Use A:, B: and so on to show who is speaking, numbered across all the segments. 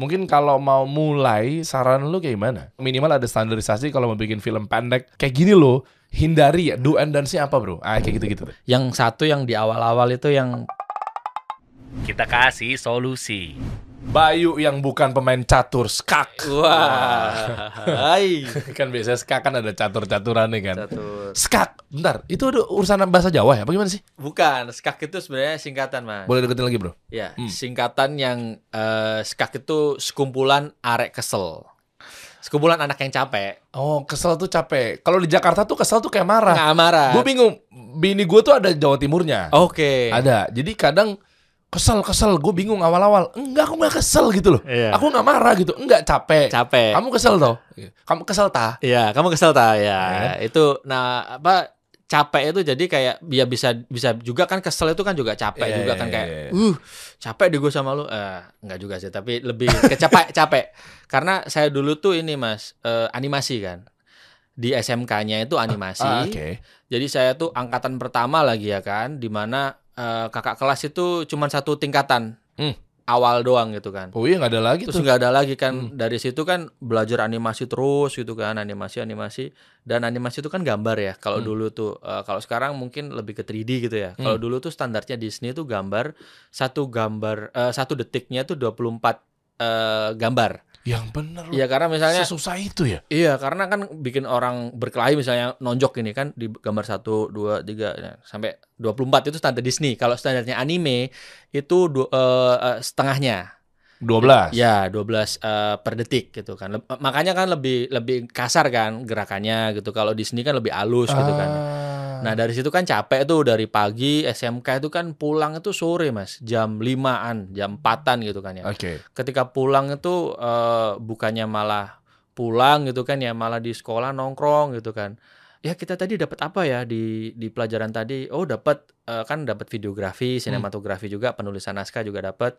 A: Mungkin kalau mau mulai, saran lu kayak gimana? Minimal ada standarisasi kalau mau bikin film pendek. Kayak gini loh, hindari ya, do and dance-nya apa bro? Ah, kayak gitu-gitu. tuh.
B: Yang satu yang di awal-awal itu yang
C: Kita kasih solusi.
A: Bayu yang bukan pemain catur, skak.
B: wah, hai.
A: kan biasanya skak kan ada catur-caturannya kan.
B: Satu.
A: Skak, bentar, itu ada urusan bahasa Jawa ya? Bagaimana sih?
B: Bukan, skak itu sebenarnya singkatan, Mas.
A: Boleh deketin lagi bro?
B: Ya,
A: Hmm.
B: singkatan yang eh, skak itu sekumpulan arek kesel. Sekumpulan anak yang capek.
A: Oh, kesel tuh capek. Kalau di Jakarta tuh kesel tuh kayak marah.
B: Nggak marah.
A: Gue bingung, bini gue tuh ada Jawa Timurnya.
B: Oke.
A: Ada. Jadi kadang kesel kesel, gue bingung awal-awal. Enggak, aku nggak kesel gitu loh.
B: Iya.
A: Aku nggak marah gitu. Enggak capek.
B: Capek.
A: Kamu kesel toh? Kamu kesel tah?
B: Iya, kamu kesel tak? Ya,
A: Ya.
B: itu nah apa capek itu jadi kayak ya bisa bisa juga kan kesel itu kan juga capek
A: Iya,
B: juga
A: iya,
B: kan
A: iya,
B: kayak
A: iya.
B: uh capek deh gue sama lu eh enggak juga sih tapi lebih ke capek karena saya dulu tuh ini mas eh, animasi kan di SMK-nya itu animasi
A: Ah, Oke.
B: jadi saya tuh angkatan pertama lagi ya kan di eh, kakak kelas itu cuma satu tingkatan
A: Hmm.
B: awal doang gitu kan
A: Oh iya nggak ada lagi
B: terus nggak ada lagi kan
A: Hmm.
B: dari situ kan belajar animasi terus gitu kan animasi animasi dan animasi itu kan gambar ya kalau
A: Hmm.
B: dulu tuh eh, kalau sekarang mungkin lebih ke 3D gitu ya kalau
A: Hmm.
B: dulu tuh standarnya Disney tuh gambar satu gambar eh, satu detiknya tuh 24 eh, gambar
A: Yang bener loh.
B: Iya karena misalnya
A: Sesusah itu ya?
B: Iya, karena kan bikin orang berkelahi misalnya nonjok ini kan di gambar 1 2 3 ya, sampai 24 itu standar Disney. Kalau standarnya anime itu eh, setengahnya.
A: 12.
B: Ya, 12 eh, per detik gitu kan. Leb- makanya kan lebih lebih kasar kan gerakannya gitu. Kalau Disney kan lebih halus gitu kan.
A: Ah.
B: Nah, dari situ kan capek tuh dari pagi SMK itu kan pulang itu sore, Mas. Jam 5-an, jam 4-an gitu kan ya
A: Oke.
B: ketika pulang itu eh, bukannya malah pulang gitu kan ya malah di sekolah nongkrong gitu kan ya kita tadi dapat apa ya di di pelajaran tadi oh dapat eh, kan dapat videografi sinematografi juga penulisan naskah juga dapat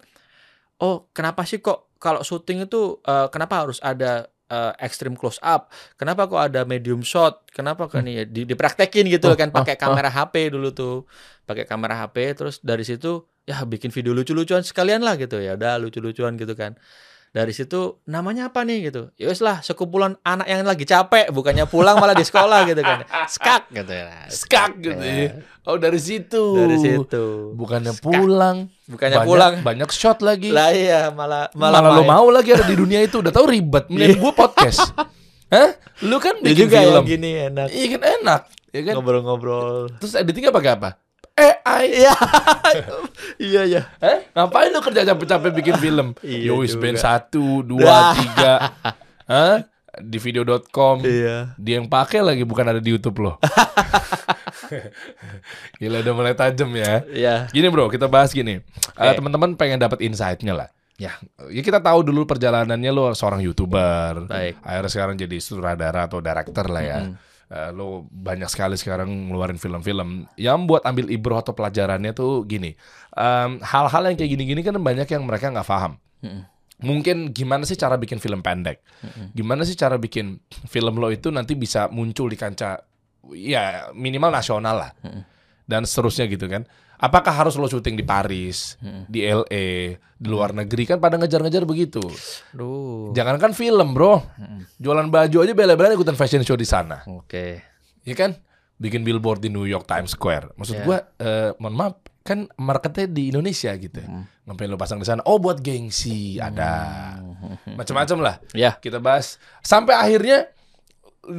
B: oh kenapa sih kok kalau syuting itu eh, kenapa harus ada eh, extreme close up? Kenapa kok ada medium shot? Kenapa kan ya di, dipraktekin gitu
A: Oh,
B: kan pakai
A: oh, oh.
B: kamera HP dulu tuh. Pakai kamera HP terus dari situ ya bikin video lucu-lucuan sekalian lah gitu ya. Udah lucu-lucuan gitu kan dari situ namanya apa nih gitu ya lah sekumpulan anak yang lagi capek bukannya pulang malah di sekolah gitu kan skak gitu ya
A: Skak gitu ya. Oh dari situ.
B: dari situ
A: Bukannya
B: Skak.
A: pulang.
B: bukannya
A: banyak,
B: pulang
A: Banyak shot lagi.
B: lah iya malah
A: Malah,
B: malah,
A: lo mau lagi ada di dunia itu. Udah tahu ribet. Mending gue podcast. Hah? Lu kan bikin
B: juga
A: film.
B: yang gini enak
A: Iya kan enak. Ya kan?
B: ngobrol-ngobrol
A: Terus editingnya pakai apa? AI.
B: iya iya iya
A: Eh? Ngapain lu kerja capek-capek bikin film?
B: Iya
A: Yowis band satu, dua,
B: Dah.
A: tiga. Hah? Di video.com.
B: iya
A: Dia yang pakai lagi bukan ada di YouTube loh. Gila udah mulai tajam ya.
B: iya
A: Gini bro, kita bahas gini. Eh,
B: Oke.
A: teman-teman pengen dapat insight-nya lah. Ya, ya kita tahu dulu perjalanannya lo seorang youtuber,
B: Baik.
A: akhirnya sekarang jadi sutradara atau director lah ya.
B: Mm-mm.
A: Eh, lo banyak sekali sekarang ngeluarin film-film yang buat ambil ibroh atau pelajarannya tuh gini. em, hal-hal yang kayak gini-gini kan banyak yang mereka nggak paham.
B: Mm-mm.
A: Mungkin gimana sih cara bikin film pendek?
B: Mm-mm.
A: Gimana sih cara bikin film lo itu nanti bisa muncul di kancah ya minimal nasional lah.
B: Mm-mm.
A: Dan seterusnya gitu kan. Apakah harus lo syuting di Paris,
B: Mm-mm.
A: di LA, di luar negeri kan pada ngejar-ngejar begitu.
B: Duh.
A: Jangankan film, Bro.
B: Mm-mm.
A: Jualan baju aja bela-belain ikutan fashion show di sana.
B: oke
A: Ya kan? Bikin billboard di New York Times Square. Maksud
B: Ya.
A: gua eh, mohon maaf, kan marketnya di Indonesia gitu.
B: Mm.
A: Ngapain lo pasang di sana? Oh, buat gengsi, ada.
B: Mm.
A: Macam-macam lah.
B: ya
A: kita bahas sampai akhirnya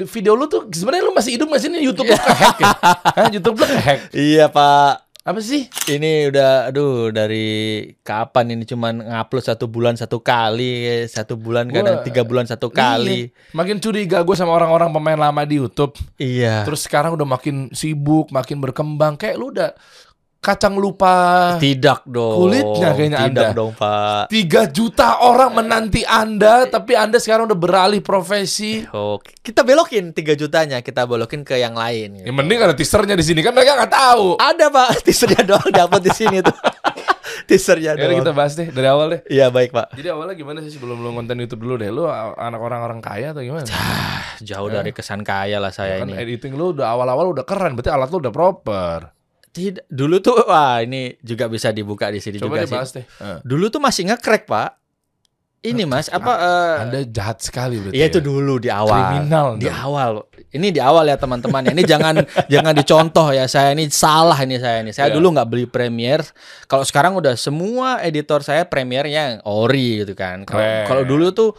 A: video lu tuh sebenarnya lu masih hidup masih ini YouTube lu kehack ya? Hah, YouTube lu kehack.
B: iya pak
A: Apa sih?
B: Ini udah, aduh dari kapan ini cuman ngupload satu bulan satu kali, satu bulan kadang
A: Gua-
B: tiga bulan satu kali.
A: Iya. Makin curiga gue sama orang-orang pemain lama di YouTube.
B: Iya.
A: Terus sekarang udah makin sibuk, makin berkembang. Kayak lu udah kacang lupa.
B: Tidak dong.
A: Kulitnya kayaknya
B: Tidak
A: Anda.
B: dong pak.
A: Tiga juta orang menanti Anda, tapi Anda sekarang udah beralih profesi.
B: Oh, kita belokin 3 jutanya, kita belokin ke yang lain. gitu.
A: Ya mending ada teasernya di sini kan mereka nggak tahu.
B: Ada pak, teasernya doang dapat di sini tuh. teasernya
A: Ya udah kita
B: doang.
A: bahas deh dari awal deh.
B: Iya baik pak.
A: Jadi awalnya gimana sih sebelum lu konten YouTube dulu deh? Lu anak orang-orang kaya atau gimana?
B: Jauh dari kesan kaya lah saya
A: kan
B: ini.
A: editing lu udah awal-awal udah keren, berarti alat lu udah proper.
B: Tidak, dulu tuh wah ini juga bisa dibuka di sini
A: Coba
B: juga
A: dibahas
B: sih.
A: deh. Heeh.
B: Dulu tuh masih nge-crack pak. ini Mas, apa eh,
A: Anda jahat sekali berarti.
B: Iya itu
A: ya?
B: dulu di awal.
A: Kriminal
B: Di
A: dong.
B: awal. Ini di awal ya teman-teman. Ini jangan jangan dicontoh ya. Saya ini salah ini saya ini. Saya
A: Iya.
B: dulu nggak beli Premiere. Kalau sekarang udah semua editor saya Premiere-nya yang ori gitu kan. Kalau dulu tuh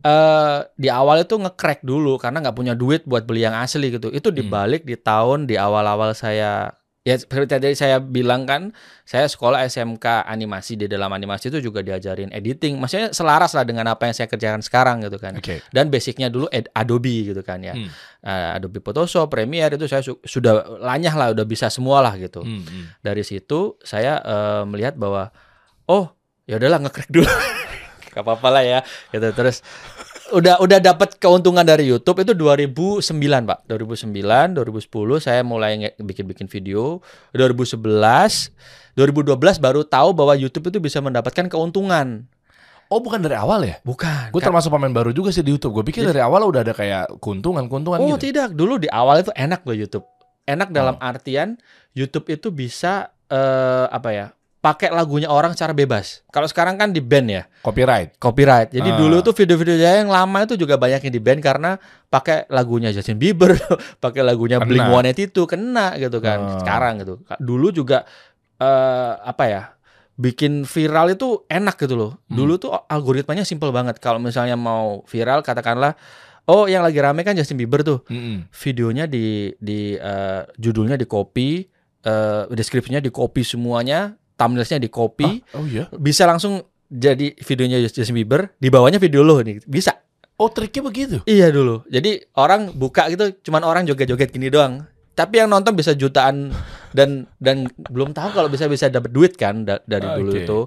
B: eh di awal itu nge-crack dulu karena nggak punya duit buat beli yang asli gitu. Itu
A: Hmm.
B: dibalik di tahun di awal-awal saya ya seperti tadi saya bilang kan saya sekolah SMK animasi di dalam animasi itu juga diajarin editing maksudnya selaras lah dengan apa yang saya kerjakan sekarang gitu kan
A: Oke.
B: dan basicnya dulu Ad- Adobe gitu kan ya
A: Hmm.
B: Eh, Adobe Photoshop Premiere itu saya su- sudah lanyah lah udah bisa semua lah gitu
A: Hmm, hmm.
B: dari situ saya eh, melihat bahwa oh ya udahlah nge-crack dulu gak apa-apa lah ya gitu terus udah udah dapat keuntungan dari YouTube itu 2009 pak 2009 2010 saya mulai nge- bikin-bikin video 2011 2012 baru tahu bahwa YouTube itu bisa mendapatkan keuntungan
A: Oh bukan dari awal ya?
B: bukan
A: Gue termasuk pemain baru juga sih di YouTube. Gue pikir dari awal udah ada kayak keuntungan-keuntungan
B: oh
A: gitu.
B: tidak dulu di awal itu enak loh YouTube enak dalam
A: Oh.
B: artian YouTube itu bisa eh, apa ya pakai lagunya orang secara bebas kalau sekarang kan di band ya
A: Copyright.
B: copyright. Jadi
A: Ah.
B: dulu tuh video-video saya yang lama itu juga banyak yang di ban karena pakai lagunya Justin Bieber, pakai lagunya
A: Kena.
B: Blink One itu kena gitu kan.
A: Ah.
B: Sekarang gitu. Dulu juga eh apa ya? Bikin viral itu enak gitu loh.
A: Hmm.
B: Dulu tuh algoritmanya simple banget. Kalau misalnya mau viral katakanlah oh yang lagi rame kan Justin Bieber tuh.
A: Mm-mm.
B: Videonya di di eh, judulnya di copy, eh deskripsinya di copy semuanya, thumbnailsnya di copy.
A: Ah, oh iya.
B: bisa langsung jadi videonya Justin Bieber di bawahnya video lo nih. Bisa.
A: Oh triknya begitu.
B: iya dulu. Jadi orang buka gitu cuman orang joget-joget gini doang. Tapi yang nonton bisa jutaan dan dan belum tahu kalau bisa bisa dapat duit kan da- dari dulu
A: Oke.
B: itu.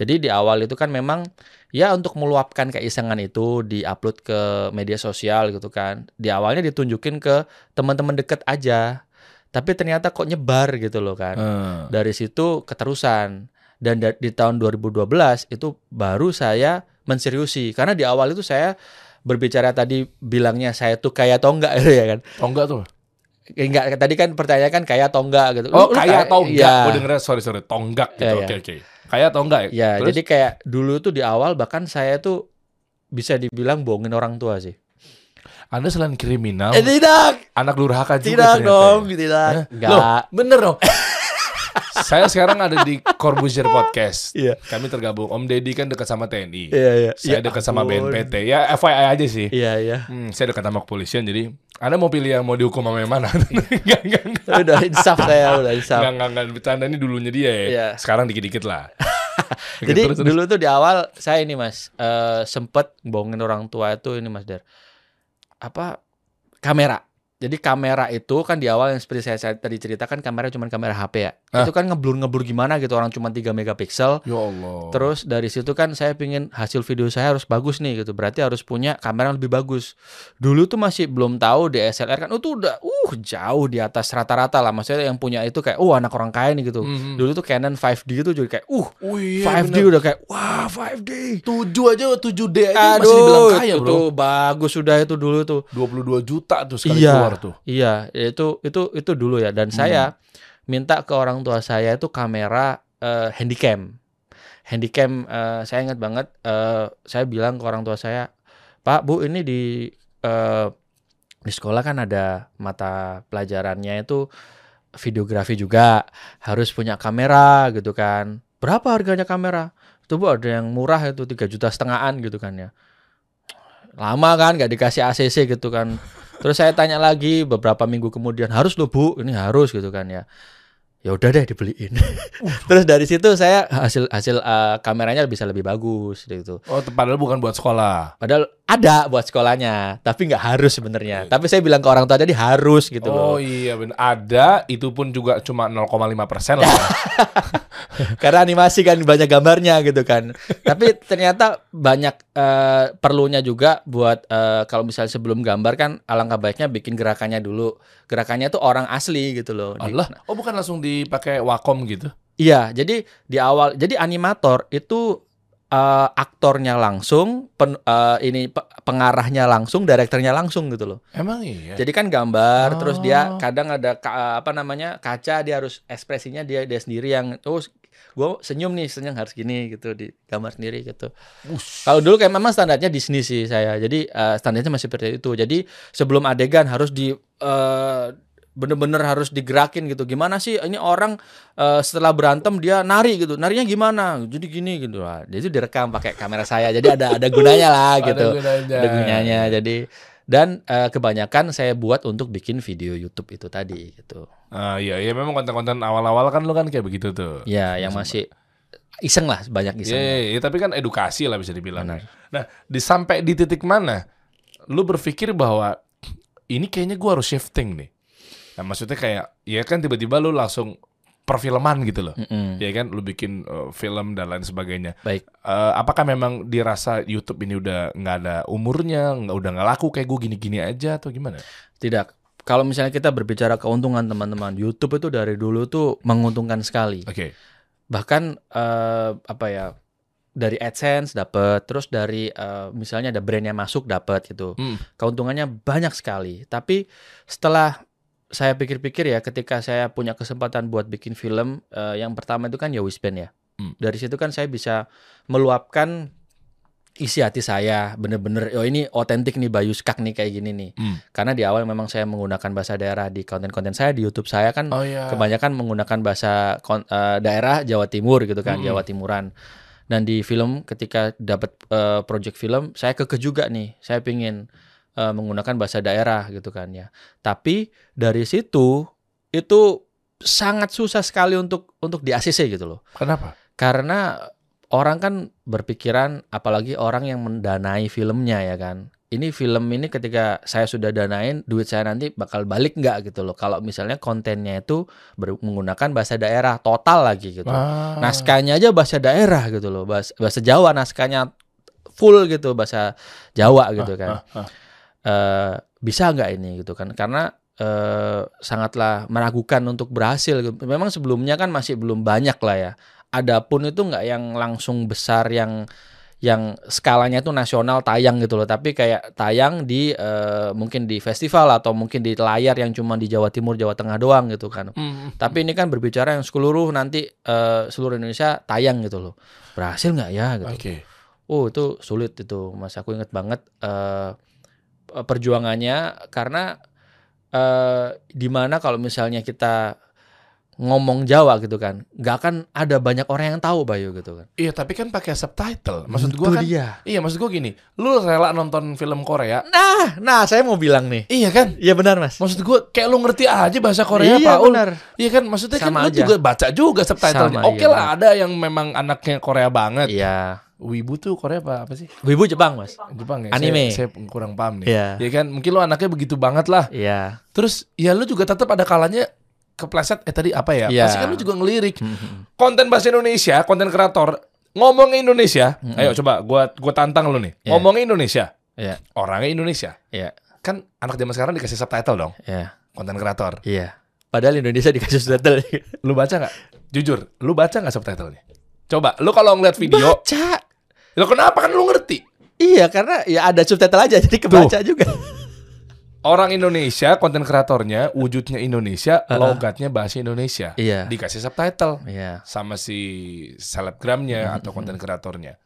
B: Jadi di awal itu kan memang ya untuk meluapkan keisengan itu diupload ke media sosial gitu kan. Di awalnya ditunjukin ke teman-teman deket aja tapi ternyata kok nyebar gitu loh kan
A: Eh.
B: dari situ keterusan dan da- di tahun 2012 itu baru saya menseriusi karena di awal itu saya berbicara tadi bilangnya saya tuh kaya atau enggak ya kan
A: Oh enggak tuh.
B: Enggak tadi kan pertanyaan kan kaya atau enggak gitu
A: Oh
B: Lu-
A: kaya atau enggak?
B: Iya.
A: Gue dengernya sorry sorry tonggak gitu.
B: Iya,
A: Oke
B: iya.
A: oke. Kaya atau enggak ya?
B: ya
A: Terus?
B: jadi kayak dulu tuh di awal bahkan saya tuh bisa dibilang bohongin orang tua sih
A: Anda selain kriminal,
B: eh, tidak
A: anak durhaka juga
B: tidak
A: ternyata
B: dong
A: ya.
B: tidak
A: Hah?
B: enggak
A: Loh, bener dong. Saya sekarang ada di Corbusier Podcast.
B: Iya.
A: Kami tergabung. Om Deddy kan dekat sama TNI.
B: iya iya
A: Saya
B: Ya
A: dekat sama. BNPT. Ya FYI aja sih.
B: iya iya
A: Hmm, saya dekat sama kepolisian jadi Anda mau pilih yang mau dihukum sama yang mana? Enggak, enggak, enggak.
B: udah insaf saya udah insaf
A: Enggak, enggak, enggak. Bercanda ini dulunya dia ya.
B: Iya.
A: Sekarang dikit-dikit lah.
B: Jadi
A: terus, terus.
B: dulu tuh di awal saya ini mas eh, sempet bohongin orang tua itu ini mas Der apa kamera. Jadi kamera itu kan di awal yang seperti saya, saya tadi ceritakan kamera cuma kamera HP ya.
A: Ah.
B: Itu kan ngeblur ngeblur gimana gitu orang cuma 3 megapiksel.
A: Ya Allah.
B: Terus dari situ kan saya pingin hasil video saya harus bagus nih gitu. Berarti harus punya kamera yang lebih bagus. Dulu tuh masih belum tahu DSLR kan itu udah uh jauh di atas rata-rata lah. Maksudnya yang punya itu kayak uh anak orang kaya nih gitu.
A: Mhm.
B: Dulu tuh Canon 5D itu juga kayak uh
A: Oh iya,
B: 5D
A: bener.
B: udah kayak wah 5D.
A: 7 aja 7D aja masih dibilang
B: Aduh,
A: kaya,
B: itu
A: Bro.
B: tuh bagus sudah itu dulu tuh.
A: 22 juta tuh sekali
B: Iya.
A: keluar tuh.
B: Iya, itu itu itu dulu ya. Dan saya minta ke orang tua saya itu kamera eh, handycam. Handycam eh, saya ingat banget eh, saya bilang ke orang tua saya, "Pak, Bu, ini di eh, di sekolah kan ada mata pelajarannya itu videografi juga, harus punya kamera gitu kan. Berapa harganya kamera?" Itu Bu ada yang murah itu 3 juta setengahan gitu kan ya. Lama kan nggak dikasih ACC gitu kan. Terus saya tanya lagi beberapa minggu kemudian harus loh bu, ini harus gitu kan ya. Ya udah deh dibeliin. Terus dari situ saya hasil hasil eh, kameranya bisa lebih bagus gitu.
A: Oh, padahal bukan buat sekolah.
B: Padahal ada buat sekolahnya, tapi nggak harus sebenarnya. Tapi saya bilang ke orang tua tadi harus gitu
A: oh
B: loh.
A: iya benar. Ada, itu pun juga cuma 0,5 persen lah.
B: Karena animasi kan banyak gambarnya gitu kan. Tapi ternyata banyak eh, perlunya juga buat eh, kalau misalnya sebelum gambar kan alangkah baiknya bikin gerakannya dulu. Gerakannya tuh orang asli gitu loh.
A: Allah, oh bukan langsung dipakai Wacom gitu.
B: Iya, jadi di awal jadi animator itu eh, aktornya langsung, pen- eh, ini pe- pengarahnya langsung, direkturnya langsung gitu loh.
A: Emang iya.
B: Jadi kan gambar, terus dia
A: Oh.
B: kadang ada ka- apa namanya kaca, dia harus ekspresinya dia dia sendiri yang terus gue senyum nih senyum harus gini gitu di gambar sendiri gitu kalau dulu kayak memang standarnya Disney sih saya jadi eh, standarnya masih seperti itu jadi sebelum adegan harus di eh, bener-bener harus digerakin gitu gimana sih ini orang eh, setelah berantem dia nari gitu narinya gimana jadi gini gitu lah dia itu direkam pakai kamera saya jadi ada ada gunanya lah
A: Ada
B: gitu
A: gunanya.
B: ada gunanya jadi dan eh, kebanyakan saya buat untuk bikin video YouTube itu tadi gitu
A: Ah iya, iya memang konten-konten awal-awal kan lu kan kayak begitu tuh.
B: ya yang masih iseng lah banyak
A: Iya,
B: iseng
A: iya, iya, tapi kan edukasi lah bisa dibilang.
B: Benar.
A: Nah, di sampai di titik mana lu berpikir bahwa ini kayaknya gua harus shifting nih. Nah, maksudnya kayak ya kan tiba-tiba lu langsung perfilman gitu loh.
B: Mm-mm.
A: Ya kan lu bikin uh, film dan lain sebagainya.
B: baik
A: Eh, apakah memang dirasa YouTube ini udah nggak ada umurnya, nggak udah nggak laku kayak gue gini-gini aja atau gimana?
B: Tidak. Kalau misalnya kita berbicara keuntungan teman-teman, YouTube itu dari dulu tuh menguntungkan sekali.
A: Oke.
B: Bahkan eh, apa ya? Dari AdSense dapat, terus dari eh, misalnya ada brand yang masuk dapat gitu.
A: Hmm.
B: Keuntungannya banyak sekali. Tapi setelah saya pikir-pikir ya, ketika saya punya kesempatan buat bikin film, eh, yang pertama itu kan ya Wispen ya.
A: Hmm.
B: Dari situ kan saya bisa meluapkan isi hati saya, bener-bener, oh ini otentik nih Bayu Skak nih kayak gini nih.
A: Hmm.
B: Karena di awal memang saya menggunakan bahasa daerah di konten-konten saya di YouTube saya kan
A: Oh iya.
B: kebanyakan menggunakan bahasa eh, daerah Jawa Timur gitu kan,
A: Mm-mm.
B: Jawa Timuran. Dan di film ketika dapat eh, project film, saya keke juga nih, saya pingin eh, menggunakan bahasa daerah gitu kan ya. Tapi dari situ itu sangat susah sekali untuk untuk di ACC gitu loh.
A: Kenapa?
B: Karena orang kan berpikiran apalagi orang yang mendanai filmnya ya kan. Ini film ini ketika saya sudah danain duit saya nanti bakal balik nggak gitu loh. Kalau misalnya kontennya itu ber- menggunakan bahasa daerah total lagi gitu.
A: Ah.
B: Naskahnya aja bahasa daerah gitu loh. Bahasa, bahasa Jawa naskahnya full gitu bahasa Jawa gitu kan.
A: Ah, ah.
B: Eh, bisa nggak ini gitu kan? Karena eh, sangatlah meragukan untuk berhasil. gitu. Memang sebelumnya kan masih belum banyak lah ya. Adapun itu nggak yang langsung besar yang yang skalanya itu nasional tayang gitu loh. Tapi kayak tayang di eh, mungkin di festival atau mungkin di layar yang cuma di Jawa Timur, Jawa Tengah doang gitu kan.
A: Hmm.
B: Tapi ini kan berbicara yang seluruh nanti eh, seluruh Indonesia tayang gitu loh. Berhasil nggak ya gitu.
A: Oke.
B: Oh itu sulit itu mas aku inget banget eh, perjuangannya karena eh di mana kalau misalnya kita ngomong Jawa gitu kan nggak akan ada banyak orang yang tahu Bayu gitu kan
A: Iya, tapi kan pakai subtitle. Maksud gua kan
B: dia.
A: Iya, maksud gua gini, lu rela nonton film Korea?
B: nah nah saya mau bilang nih
A: Iya kan?
B: iya benar mas
A: Maksud gua kayak lu ngerti aja bahasa Korea,
B: iya
A: Paul.
B: benar
A: Iya kan? Maksudnya kan
B: Sama
A: lu
B: aja.
A: juga baca juga subtitlenya. Oke
B: iya,
A: lah, ada yang memang anaknya Korea banget.
B: iya
A: Wibu tuh Korea apa apa sih?
B: Wibu Jepang mas
A: Jepang ya?
B: Anime.
A: Saya, saya kurang paham nih.
B: Iya.
A: Ya kan? Mungkin lu anaknya begitu banget lah.
B: iya
A: Terus ya lu juga tetap ada kalanya kepleset eh tadi apa ya?
B: Iya.
A: Pasti kan lu juga ngelirik.
B: Hmm,
A: Konten bahasa Indonesia, konten kreator ngomongnya Indonesia. Ayo coba gua gua tantang lu nih.
B: Iya.
A: Ngomongnya Indonesia.
B: iya
A: Orangnya Indonesia.
B: iya
A: Kan anak zaman sekarang dikasih subtitle dong,
B: iya
A: konten kreator.
B: iya padahal Indonesia dikasih subtitle
A: Lu baca nggak? Jujur, lu baca nggak subtitlenya? Coba, lu kalau ngeliat video,
B: baca
A: lu kenapa kan lu ngerti?
B: iya karena ya ada subtitle aja jadi kebaca juga
A: Orang Indonesia, konten kreatornya, wujudnya Indonesia,
B: Uh-uh.
A: logatnya bahasa Indonesia.
B: iya
A: Dikasih subtitle
B: iya
A: sama si selebgramnya atau konten kreatornya.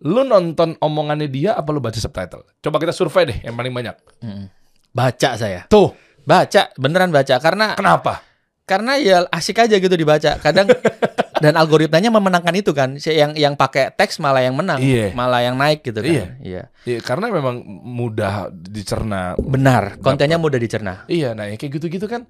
A: Lu nonton omongannya dia apa lu baca subtitle? Coba kita survei deh yang paling banyak.
B: Mm. Baca saya.
A: Tuh,
B: Baca, beneran baca karena
A: kenapa?
B: karena ya asik aja gitu dibaca. Kadang dan algoritmanya memenangkan itu kan. Si- Yang yang pakai teks malah yang menang,
A: Iya.
B: malah yang naik gitu kan.
A: Iya.
B: Iya.
A: Ya, karena memang mudah dicerna.
B: Benar, kontennya mudah dicerna.
A: Iya, nah ya kayak gitu-gitu kan.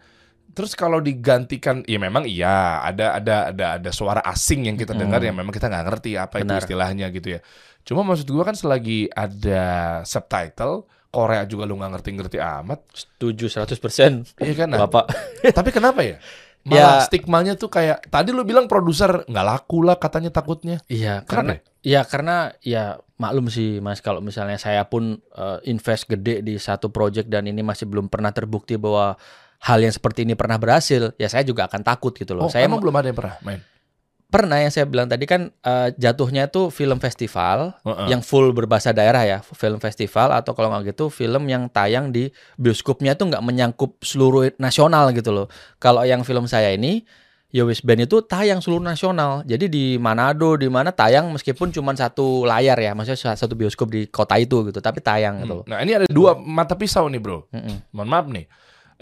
A: Terus kalau digantikan, ya memang iya ada ada ada ada suara asing yang kita dengar yang memang kita nggak ngerti apa itu
B: Benar.
A: istilahnya gitu ya. Cuma maksud gua kan selagi ada subtitle Korea juga lu nggak ngerti-ngerti amat,
B: Setuju 100%.
A: iya kan? Nah,
B: Bapak.
A: tapi kenapa ya? Malah
B: Ya.
A: stigmanya tuh kayak tadi lu bilang produser nggak laku lah katanya takutnya.
B: Iya, karena ya karena ya maklum sih Mas kalau misalnya saya pun eh, invest gede di satu project dan ini masih belum pernah terbukti bahwa hal yang seperti ini pernah berhasil, ya saya juga akan takut gitu
A: Oh,
B: loh. saya
A: emang belum ada yang pernah main.
B: Pernah yang saya bilang tadi kan eh, jatuhnya itu film festival
A: Heeh.
B: yang full berbahasa daerah ya, film festival atau kalau nggak gitu film yang tayang di bioskopnya tuh nggak menyangkup seluruh nasional gitu loh. Kalau yang film saya ini Yowis Band itu tayang seluruh nasional. Jadi di Manado, di mana tayang meskipun cuma satu layar ya, maksudnya sa- satu bioskop di kota itu gitu, tapi tayang gitu.
A: Nah ini ada dua mata pisau nih bro.
B: Mm-mm.
A: Mohon maaf nih.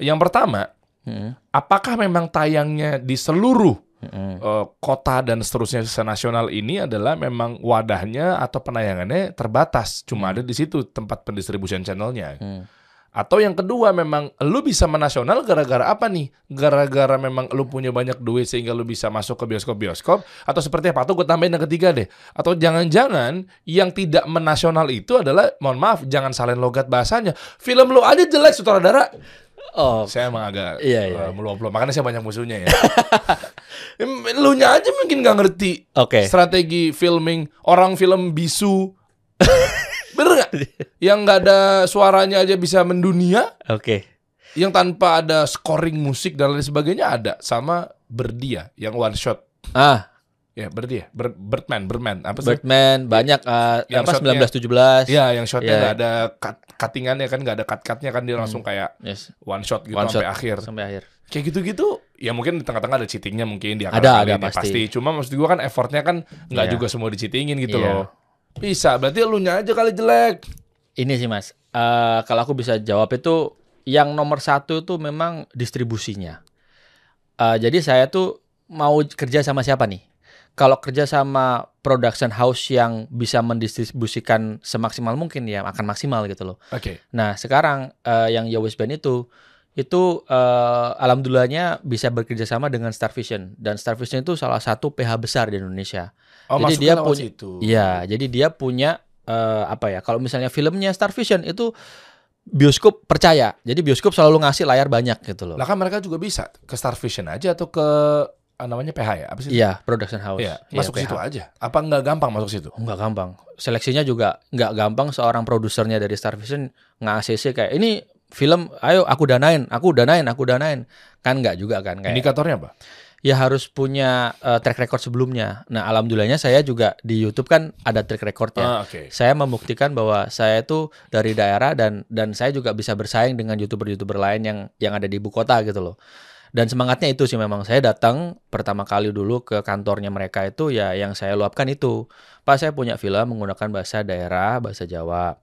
A: Yang pertama,
B: Mm-mm.
A: apakah memang tayangnya di seluruh Eh, kota dan seterusnya senasional ini adalah memang wadahnya atau penayangannya terbatas, cuma ada di situ tempat pendistribusian channelnya.
B: Hmm.
A: Atau yang kedua memang lu bisa menasional gara-gara apa nih? Gara-gara memang lu punya banyak duit sehingga lu bisa masuk ke bioskop-bioskop atau seperti apa? Atau gue tambahin yang ketiga deh. Atau jangan-jangan yang tidak menasional itu adalah mohon maaf jangan salin logat bahasanya. Film lu aja jelek sutradara.
B: Oh,
A: Saya emang agak
B: Iya, iya.
A: eh, meluap-luap. Makanya saya banyak musuhnya ya. Lu nya aja mungkin nggak ngerti
B: oke.
A: strategi filming orang film bisu. Bener nggak? Yang nggak ada suaranya aja bisa mendunia,
B: Oke.
A: yang tanpa ada scoring musik dan lain sebagainya ada sama Berdia yang one shot.
B: Ah,
A: Ya, Berdia, Ber- Birdman, Birdman, apa sih?
B: Birdman banyak eh,
A: Yang
B: apa
A: shotnya-
B: 1917.
A: Ya, yang shotnya
B: Ya.
A: nggak ada cut cuttingannya kan nggak ada cut cutnya kan dia langsung kayak
B: Yes,
A: one shot gitu
B: One
A: sampai
B: shot.
A: akhir.
B: sampai akhir.
A: Kayak gitu-gitu, ya mungkin di tengah-tengah ada cheatingnya mungkin dia
B: Ada, ada, pasti.
A: Cuma maksud gua kan effortnya kan nggak
B: Iya.
A: juga semua dicheatingin gitu
B: Iya.
A: loh. Bisa, berarti lu nya aja kali jelek.
B: Ini sih Mas, eh, kalau aku bisa jawab itu yang nomor satu itu memang distribusinya. Eh, jadi saya tuh mau kerja sama siapa nih? Kalau kerja sama production house yang bisa mendistribusikan semaksimal mungkin ya akan maksimal gitu loh.
A: Oke.
B: Nah sekarang eh, yang Yowis Band itu itu eh, alhamdulillahnya bisa bekerja sama dengan Star Vision dan Star Vision itu salah satu PH besar di Indonesia.
A: Oh,
B: Jadi dia punya-
A: situ.
B: Iya, jadi dia punya eh, apa ya? Kalau misalnya filmnya Star Vision itu bioskop percaya. Jadi bioskop selalu ngasih layar banyak gitu loh.
A: Lah kan mereka juga bisa ke Star Vision aja atau ke namanya PH ya? Apa sih?
B: Iya, production house.
A: Iya,
B: Iya,
A: masuk
B: PH.
A: situ aja. Apa nggak gampang masuk situ?
B: Nggak gampang. Seleksinya juga nggak gampang. Seorang produsernya dari Star Vision nge-ACC kayak ini film, ayo aku danain, aku danain, aku danain. Kan nggak juga kan kayak.
A: Indikatornya apa?
B: ya harus punya eh, track record sebelumnya. Nah, alhamdulillahnya saya juga di YouTube kan ada track recordnya.
A: Ah, oke.
B: Saya membuktikan bahwa saya itu dari daerah dan dan saya juga bisa bersaing dengan youtuber-youtuber lain yang yang ada di ibu kota gitu loh. Dan semangatnya itu sih memang saya datang pertama kali dulu ke kantornya mereka itu ya yang saya luapkan itu. Pak saya punya film menggunakan bahasa daerah, bahasa Jawa.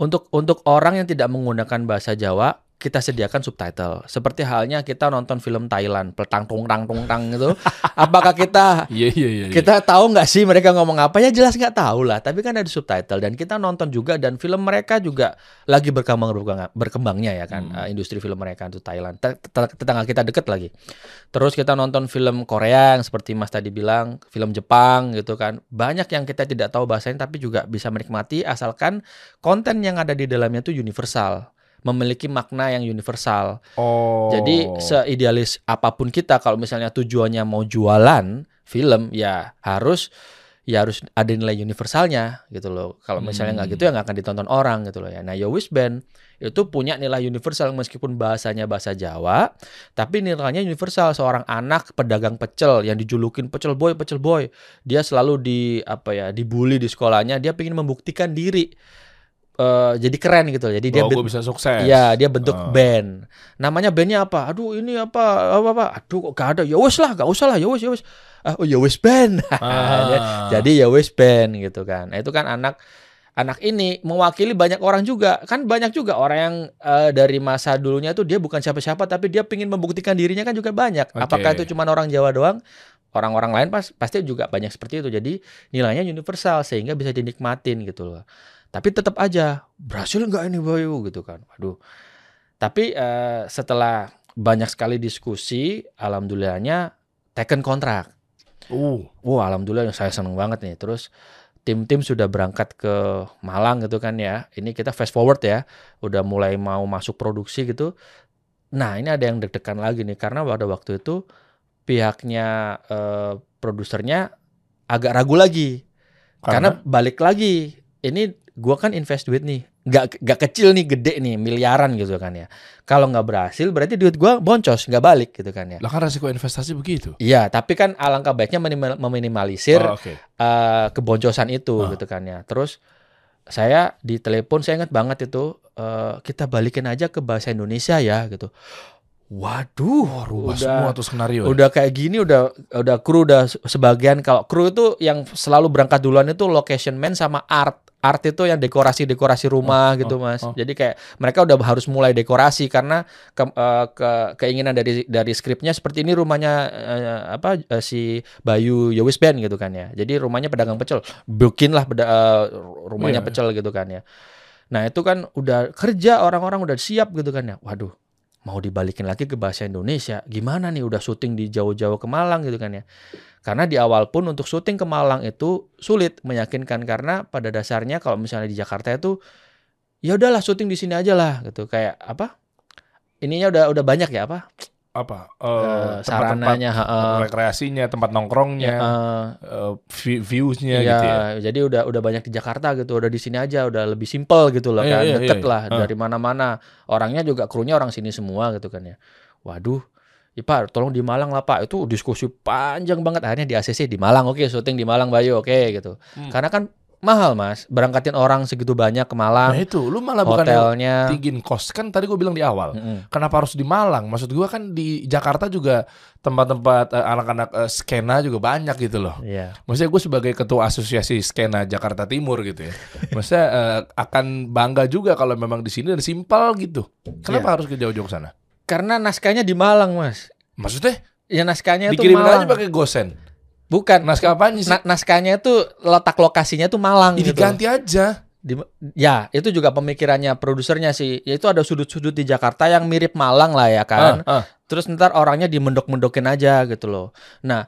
B: Untuk untuk orang yang tidak menggunakan bahasa Jawa, kita sediakan subtitle. Seperti halnya kita nonton film Thailand, peltang tung tang tung tang gitu. Apakah kita
A: Iya iya iya. iya.
B: kita tahu nggak sih mereka ngomong apa ya jelas nggak tahu lah tapi kan ada subtitle dan kita nonton juga dan film mereka juga lagi berkembang berkembang- berkembangnya ya kan
A: Hmm.
B: eh, industri film mereka itu Thailand Te- te- tetangga kita deket lagi terus kita nonton film Korea yang seperti Mas tadi bilang film Jepang gitu kan banyak yang kita tidak tahu bahasanya tapi juga bisa menikmati asalkan konten yang ada di dalamnya itu universal memiliki makna yang universal
A: Oh.
B: jadi seidealis apa pun kita kalau misalnya tujuannya mau jualan film ya harus ya harus ada nilai universalnya gitu loh. Kalau misalnya nggak
A: Hmm.
B: gitu ya nggak akan ditonton orang gitu loh ya. Nah, Yowis Band itu punya nilai universal meskipun bahasanya bahasa Jawa, tapi nilainya universal. Seorang anak pedagang pecel yang dijulukin pecel boy, pecel boy, dia selalu di apa ya dibully di sekolahnya. Dia ingin membuktikan diri eh, jadi keren gitu loh. Jadi dia
A: Bahwa
B: ben-
A: gue bisa sukses.
B: Iya, dia bentuk
A: Oh.
B: band. Namanya bandnya apa? Aduh, ini apa? Apa apa? Aduh, kok gak ada? Ya wes lah, gak usah lah. Ya wes, ya wes. Ah, oh ya wes band.
A: Ah.
B: Jadi ya wes band gitu kan. Nah, itu kan anak anak ini mewakili banyak orang juga. Kan banyak juga orang yang eh, dari masa dulunya itu dia bukan siapa-siapa tapi dia ingin membuktikan dirinya kan juga banyak.
A: Oke.
B: Apakah itu cuma orang Jawa doang? Orang-orang lain pas pasti juga banyak seperti itu. Jadi nilainya universal sehingga bisa dinikmatin gitu loh. Tapi tetap aja berhasil nggak ini Bayu gitu kan. Waduh. Tapi eh, setelah banyak sekali diskusi, alhamdulillahnya taken kontrak.
A: Uh.
B: Wah, alhamdulillah saya seneng banget nih. Terus tim-tim sudah berangkat ke Malang gitu kan ya. Ini kita fast forward ya, udah mulai mau masuk produksi gitu. Nah, ini ada yang deg-degan lagi nih karena pada waktu itu pihaknya eh, produsernya agak ragu lagi. Karena, balik lagi, ini gua kan invest duit nih, nggak nggak kecil nih, gede nih, miliaran gitu kan ya. Kalau nggak berhasil, berarti duit gua boncos, nggak balik gitu kan ya.
A: lah kan resiko investasi begitu.
B: Iya, tapi kan alangkah baiknya menimal- meminimalisir
A: Oh, Oke.
B: eh, keboncosan itu
A: Ah.
B: gitu kan ya. Terus saya di telepon saya ingat banget itu eh, kita balikin aja ke bahasa Indonesia ya gitu. Waduh,
A: Wah, rubah
B: udah
A: semua tuh skenario.
B: udah kayak gini udah udah kru udah se- sebagian kalau kru itu yang selalu berangkat duluan itu location man sama art art itu yang dekorasi dekorasi rumah gitu mas.
A: oh.
B: jadi kayak mereka udah harus mulai dekorasi karena ke, eh, ke- keinginan dari dari skripnya seperti ini rumahnya eh, apa eh, si Bayu Yowis Band gitu kan ya. Jadi rumahnya pedagang pecel. Bikinlah peda- eh, rumahnya
A: Iya.
B: pecel gitu kan ya. Nah itu kan udah kerja orang-orang udah siap gitu kan ya. Waduh mau dibalikin lagi ke bahasa Indonesia gimana nih udah syuting di jauh-jauh ke Malang gitu kan ya? Karena di awal pun untuk syuting ke Malang itu sulit meyakinkan karena pada dasarnya kalau misalnya di Jakarta itu ya udahlah syuting di sini aja lah gitu. Kayak apa? Ininya udah udah banyak ya apa
A: apa?
B: Eh,
A: Eh, tempat-tempat
B: sarananya heeh.
A: rekreasinya, tempat nongkrongnya,
B: Eh,
A: eh, vi- viewsnya
B: Iya,
A: gitu ya.
B: jadi udah udah banyak di Jakarta gitu, udah di sini aja, udah lebih simpel gitu loh
A: Iya,
B: kan,
A: iya,
B: deket
A: iya.
B: lah
A: Ah.
B: dari mana-mana. Orangnya juga krunya orang sini semua gitu kan ya. Waduh, ya Pak, tolong di Malang lah Pak. Itu diskusi panjang banget. Akhirnya di ACC di Malang, oke, syuting di Malang Bayu, oke gitu.
A: Hmm.
B: Karena kan mahal mas, berangkatin orang segitu banyak ke
A: Nah
B: Malang,
A: itu, lu malah bukan
B: hotelnya.
A: tinggiin kos kan tadi gue bilang di awal.
B: Mm-mm.
A: Kenapa harus di Malang? Maksud gue kan di Jakarta juga tempat-tempat eh, anak-anak eh, skena juga banyak gitu loh.
B: Iya.
A: Maksudnya gue sebagai ketua asosiasi skena Jakarta Timur gitu ya. Maksudnya eh, akan bangga juga kalau memang di sini dan simpel gitu. Kenapa
B: Iya.
A: harus ke jauh-jauh sana?
B: Karena naskahnya di Malang mas.
A: Maksudnya
B: Ya naskahnya itu
A: dikirimin aja
B: Malang.
A: pakai gosen.
B: Bukan.
A: Naskah sih?
B: Na- naskahnya itu letak lokasinya tuh Malang
A: Ini
B: gitu.
A: diganti aja.
B: Di, ya, itu juga pemikirannya produsernya sih. Yaitu ada sudut-sudut di Jakarta yang mirip Malang lah ya kan.
A: Ah, ah.
B: Terus ntar orangnya dimendok-mendokin aja gitu loh. Nah,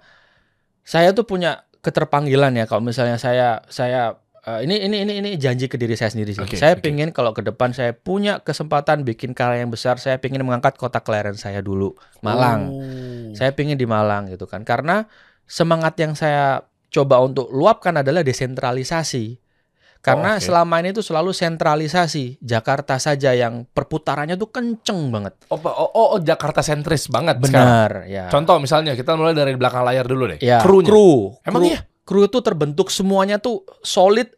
B: saya tuh punya keterpanggilan ya kalau misalnya saya saya eh, ini ini ini ini janji ke diri saya sendiri sih.
A: Oke,
B: saya
A: oke.
B: pingin kalau ke depan saya punya kesempatan bikin karya yang besar, saya pingin mengangkat kota kelahiran saya dulu, Malang.
A: Oh.
B: Saya pingin di Malang gitu kan. Karena semangat yang saya coba untuk luapkan adalah desentralisasi. Karena
A: Oh, oke.
B: selama ini tuh selalu sentralisasi. Jakarta saja yang perputarannya tuh kenceng banget.
A: Oh, oh, oh, oh, Jakarta sentris banget sekarang.
B: Benar, ya.
A: Contoh misalnya kita mulai dari belakang layar dulu deh.
B: Ya,
A: Krunya.
B: kru.
A: Emang
B: kru,
A: iya?
B: Kru itu terbentuk semuanya tuh solid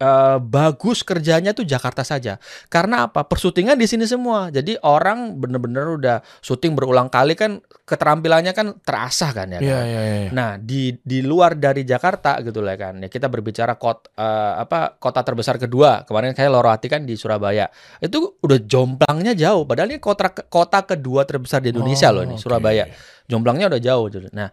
B: eh, bagus kerjanya tuh Jakarta saja. Karena apa? Persyutingan di sini semua. Jadi orang bener-bener udah syuting berulang kali kan keterampilannya kan terasah kan ya.
A: Iya,
B: kan?
A: iya, iya.
B: Nah, di di luar dari Jakarta gitu lah kan. Ya kita berbicara kota apa kota terbesar kedua. Kemarin saya Loroti kan di Surabaya. Itu udah jomplangnya jauh. Padahal ini kota kota kedua terbesar di Indonesia
A: Oh,
B: loh ini,
A: oke.
B: Surabaya. Jomblangnya udah jauh. Nah,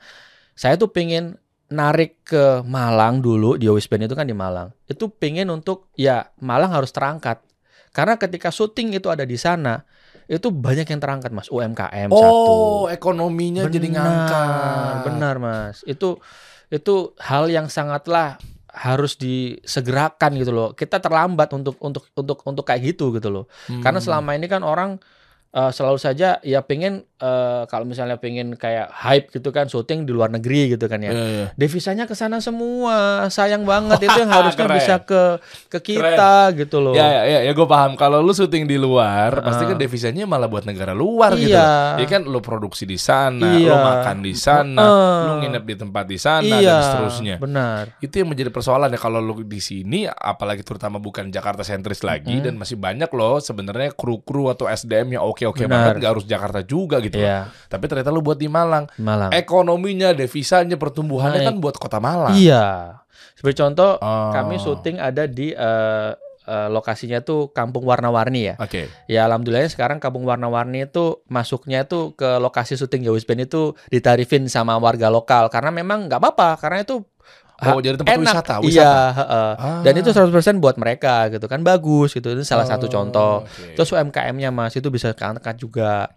B: saya tuh pengen narik ke Malang dulu di Owis Band itu kan di Malang. Itu pengen untuk ya Malang harus terangkat. Karena ketika syuting itu ada di sana, itu banyak yang terangkat Mas UMKM satu.
A: Oh, ekonominya jadi ngangkat.
B: Benar, Mas. Itu itu hal yang sangatlah harus disegerakan gitu loh. Kita terlambat untuk untuk untuk untuk kayak gitu gitu loh.
A: Hmm.
B: Karena selama ini kan orang eh, selalu saja ya pengen eh, kalau misalnya pengen kayak hype gitu kan syuting di luar negeri gitu kan ya.
A: Iya, iya.
B: Devisanya ke sana semua. Sayang banget itu yang harusnya
A: Keren.
B: bisa ke ke kita gitu loh.
A: Ya, ya, ya, ya gue paham. Kalau lu syuting di luar, pasti kan devisanya malah buat negara luar gitu.
B: Iya.
A: Ya kan lu produksi di sana,
B: Iya.
A: lu makan di sana,
B: Heeh.
A: lu nginep di tempat di sana
B: iya,
A: dan seterusnya.
B: Benar.
A: Itu yang menjadi persoalan ya kalau lu di sini, apalagi terutama bukan Jakarta sentris lagi
B: Mm-mm.
A: dan masih banyak loh sebenarnya kru-kru atau SDM yang oke-oke banget, nggak harus Jakarta juga gitu. loh.
B: Iya,
A: Tapi ternyata lu buat di Malang,
B: Malang.
A: ekonominya, devisanya, pertumbuhannya
B: Naik.
A: kan buat kota Malang.
B: Iya. Sebagai contoh,
A: Oh.
B: kami syuting ada di eh, eh, lokasinya tuh Kampung Warna-Warni ya.
A: Oke.
B: Ya alhamdulillahnya sekarang Kampung Warna-Warni itu masuknya tuh ke lokasi syuting Yowis Band itu ditarifin sama warga lokal karena memang nggak apa-apa karena itu
A: Oh, jadi tempat
B: enak.
A: wisata,
B: Iya,
A: wisata.
B: heeh.
A: Ah.
B: Dan itu 100% buat mereka gitu kan bagus gitu. Itu salah satu
A: Oh,
B: contoh.
A: oke.
B: Terus UMKM-nya Mas itu bisa keangkat juga.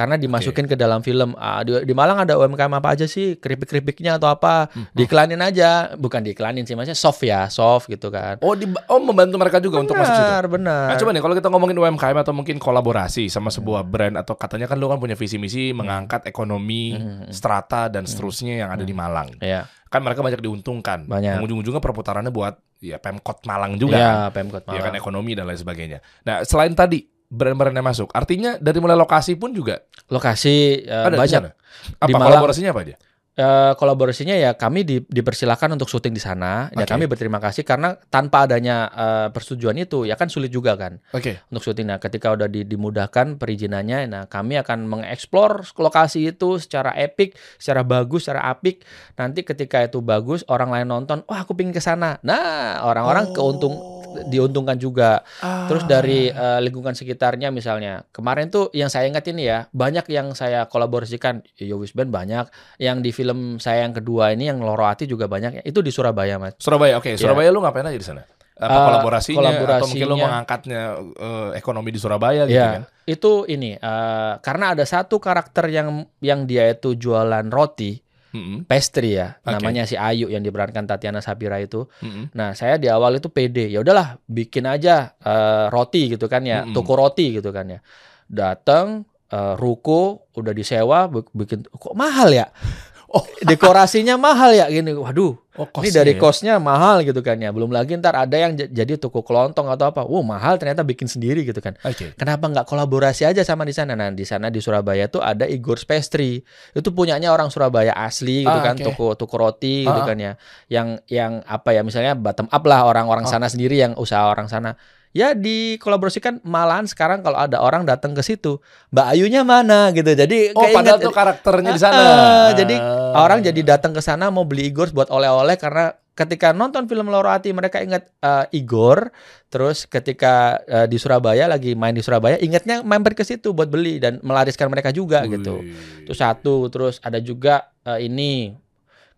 B: Karena dimasukin ke dalam film ah, di, di Malang ada UMKM apa aja sih keripik-keripiknya atau apa
A: Hmm.
B: diiklanin aja bukan diiklanin sih maksudnya soft ya soft gitu kan
A: Oh, di, oh membantu mereka juga untuk masuk situ.
B: benar benar
A: Nah, coba nih kalau kita ngomongin UMKM atau mungkin kolaborasi sama sebuah brand atau katanya kan lu kan punya visi misi mengangkat ekonomi
B: Hmm.
A: strata dan seterusnya yang ada di Malang.
B: ya
A: Kan mereka banyak diuntungkan.
B: Banyak.
A: Yang ujung-ujungnya perputarannya buat ya Pemkot Malang juga
B: ya
A: kan.
B: Pemkot
A: Ya kan
B: Malang
A: ekonomi dan lain sebagainya. Nah, selain tadi brand-brand yang masuk, artinya dari mulai lokasi pun juga
B: lokasi eh,
A: ada di
B: banyak
A: sana. Apa
B: Di Malang-
A: kolaborasinya apa aja?
B: Eh, kolaborasinya ya kami di- dipersilakan untuk syuting di sana. Ya
A: Oke.
B: kami berterima kasih karena tanpa adanya eh, persetujuan itu ya kan sulit juga kan
A: Oke.
B: untuk syuting. Nah, ketika udah di- dimudahkan perizinannya, nah kami akan mengeksplor lokasi itu secara epic, secara bagus, secara apik. Nanti ketika itu bagus, orang lain nonton, wah aku pingin ke sana. Nah, orang-orang keuntung diuntungkan juga. Terus dari eh, lingkungan sekitarnya misalnya, kemarin tuh yang saya ingat ini ya, banyak yang saya kolaborasikan, Yowis Band banyak, yang di film saya yang kedua ini yang Loro Hati juga banyak, itu di Surabaya mas.
A: Surabaya, oke. Surabaya lu ngapain aja di sana? Apa
B: Eh,
A: kolaborasinya, atau mungkin lu
B: kolaborasinya-
A: mengangkatnya eh, ekonomi di Surabaya gitu
B: Ya,
A: kan?
B: itu ini eh, karena ada satu karakter yang yang dia itu jualan roti,
A: Mm-mm,
B: pastry ya,
A: Oke.
B: namanya si Ayu yang diperankan Tatiana Sapira itu.
A: mm-mm.
B: Nah, saya di awal itu pede. Ya udahlah, bikin aja eh, roti gitu kan ya,
A: Mm-mm.
B: toko roti gitu kan ya. Datang eh, ruko udah disewa bi- bikin kok mahal ya?
A: Oh.
B: dekorasinya mahal ya gini. Waduh,
A: Oh,
B: ini
A: kosnya
B: dari
A: ya?
B: kosnya mahal gitu kan ya. Belum lagi ntar ada yang jadi toko kelontong atau apa. Wow, mahal ternyata bikin sendiri gitu kan.
A: Oke.
B: Kenapa nggak kolaborasi aja sama di sana? Nah, di sana di Surabaya tuh ada Igor's Pastry. Itu punyanya orang Surabaya asli gitu
A: Ah,
B: kan,
A: oke.
B: toko toko roti gitu
A: Ah, ah.
B: kan ya. Yang yang apa ya misalnya bottom up lah orang-orang
A: Ah.
B: sana sendiri yang usaha orang sana. Ya dikolaborasikan malahan sekarang kalau ada orang datang ke situ, Mbak Ayunya mana gitu. Jadi
A: Oh, padahal tuh karakternya di sana.
B: Ah, jadi
A: Ah.
B: orang jadi datang ke sana mau beli Igor buat oleh-oleh karena ketika nonton film Loro Hati mereka ingat eh, Igor terus ketika eh, di Surabaya lagi main di Surabaya ingatnya mampir ke situ buat beli dan melariskan mereka juga gitu
A: Wih.
B: itu satu terus ada juga eh, ini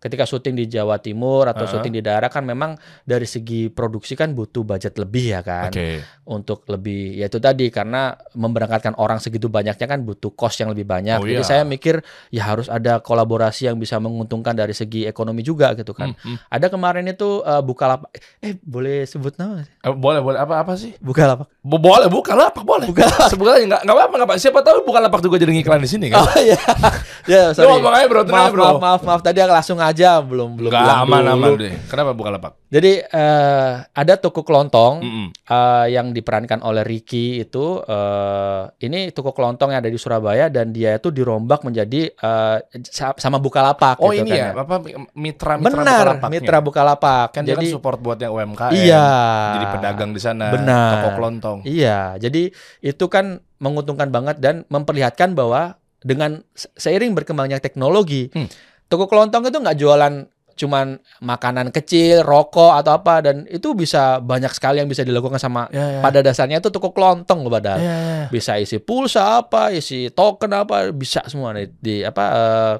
B: ketika syuting di Jawa Timur atau
A: Ah.
B: syuting di daerah kan memang dari segi produksi kan butuh budget lebih ya kan
A: Oke.
B: untuk lebih ya itu tadi karena memberangkatkan orang segitu banyaknya kan butuh cost yang lebih banyak.
A: Oh,
B: Jadi
A: iya.
B: saya mikir ya harus ada kolaborasi yang bisa menguntungkan dari segi ekonomi juga gitu kan.
A: Hmm, hmm.
B: Ada kemarin itu uh, Bukalapak eh boleh sebut nama?
A: Eh, boleh, boleh. Apa apa sih?
B: Bukalapak.
A: Bo- boleh, bukan lapak boleh.
B: Bukan
A: Sebenarnya nggak nggak apa-apa, nggak apa. Siapa tahu bukan lapak juga jadi ngiklan di sini kan?
B: Oh iya. ya
A: Lu
B: sorry.
A: ngomong aja bro,
B: Maaf,
A: aja, bro.
B: maaf, maaf, maaf. Tadi aku langsung aja belum belum
A: Nggak
B: bilang
A: aman
B: dulu.
A: aman deh. Kenapa bukan lapak?
B: Jadi eh, ada toko kelontong
A: Mm-mm.
B: eh, yang diperankan oleh Ricky itu eh, ini toko kelontong yang ada di Surabaya dan dia itu dirombak menjadi eh, sa- sama Bukalapak
A: Oh
B: gitu
A: ini
B: kan
A: ya, apa mitra mitra
B: Benar,
A: Bukalapaknya?
B: mitra Bukalapak.
A: Kan dia kan
B: jadi
A: support buat yang UMKM.
B: iya.
A: Jadi pedagang di sana.
B: Benar.
A: Toko kelontong.
B: Iya, jadi itu kan menguntungkan banget dan memperlihatkan bahwa dengan se- seiring berkembangnya teknologi,
A: Hmm.
B: Toko kelontong itu nggak jualan cuman makanan kecil, rokok atau apa dan itu bisa banyak sekali yang bisa dilakukan sama
A: Ya, ya.
B: pada dasarnya itu toko kelontong loh padahal.
A: Ya, ya.
B: Bisa isi pulsa apa, isi token apa, bisa semua di, di apa eh,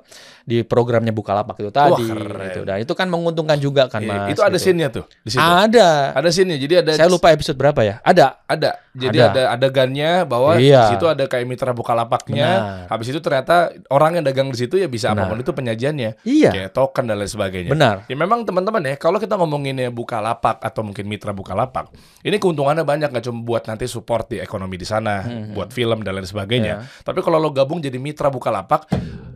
B: di programnya Bukalapak itu tadi
A: keren.
B: gitu. Dan itu kan menguntungkan juga kan
A: Iya,
B: Mas.
A: itu ada
B: gitu.
A: scene-nya tuh di situ.
B: Ada.
A: Ada scene-nya. Jadi ada
B: Saya lupa episode berapa ya? Ada.
A: ada. Jadi
B: Ada.
A: ada, adegannya bahwa
B: Iya.
A: di situ ada kayak mitra bukalapaknya.
B: Benar.
A: Habis itu ternyata orang yang dagang di situ ya bisa
B: Benar.
A: apa pun itu penyajiannya.
B: Iya.
A: Kayak token dan lain sebagainya.
B: Benar.
A: Ya memang teman-teman ya, kalau kita ngomonginnya Bukalapak atau mungkin mitra Bukalapak, ini keuntungannya banyak nggak cuma buat nanti support di ekonomi di sana,
B: Mhm.
A: buat film dan lain sebagainya.
B: Iya.
A: Tapi kalau lo gabung jadi mitra Bukalapak,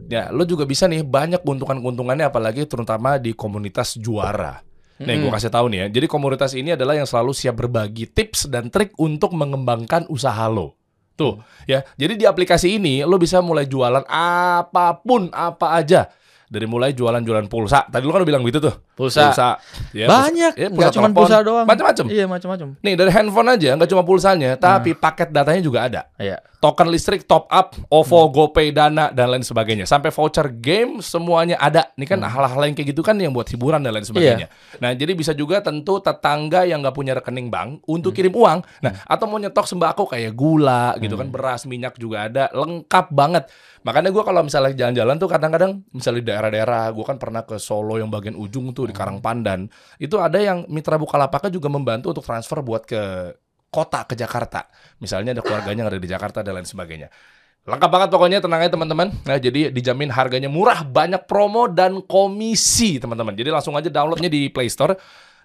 A: ya lo juga bisa nih banyak keuntungan-keuntungannya apalagi terutama di komunitas juara. Nih gue kasih tahu nih ya. Jadi komunitas ini adalah yang selalu siap berbagi tips dan trik untuk mengembangkan usaha lo. Tuh, ya. Jadi di aplikasi ini lo bisa mulai jualan apa pun apa aja. Dari mulai jualan-jualan pulsa. Tadi lo kan udah bilang gitu tuh.
B: Pulsa.
A: Ya,
B: Banyak,
A: pulsa- ya,
B: nggak cuma pulsa doang.
A: Macam-macam.
B: Iya, macam-macam.
A: Nih dari handphone aja nggak cuma pulsanya, tapi paket datanya juga ada.
B: Iya.
A: Token listrik, top up, OVO, GoPay, Dana dan lain sebagainya. Sampai voucher game semuanya ada. Ini kan hal-hal yang kayak gitu kan yang buat hiburan dan lain sebagainya. Nah jadi bisa juga tentu tetangga yang nggak punya rekening bank untuk kirim uang. Nah atau mau nyetok sembako kayak gula gitu kan, beras, minyak juga ada, lengkap banget. Makanya gua kalau misalnya jalan-jalan tuh kadang-kadang misalnya daerah-daerah, gua kan pernah ke Solo yang bagian ujung tuh di Karangpandan. Itu ada yang mitra Bukalapaknya juga membantu untuk transfer buat ke kota ke Jakarta. Misalnya ada keluarganya yang ada di Jakarta dan lain sebagainya. Lengkap banget pokoknya tenang aja teman-teman. Nah, jadi dijamin harganya murah, banyak promo dan komisi teman-teman. Jadi langsung aja downloadnya di Play Store.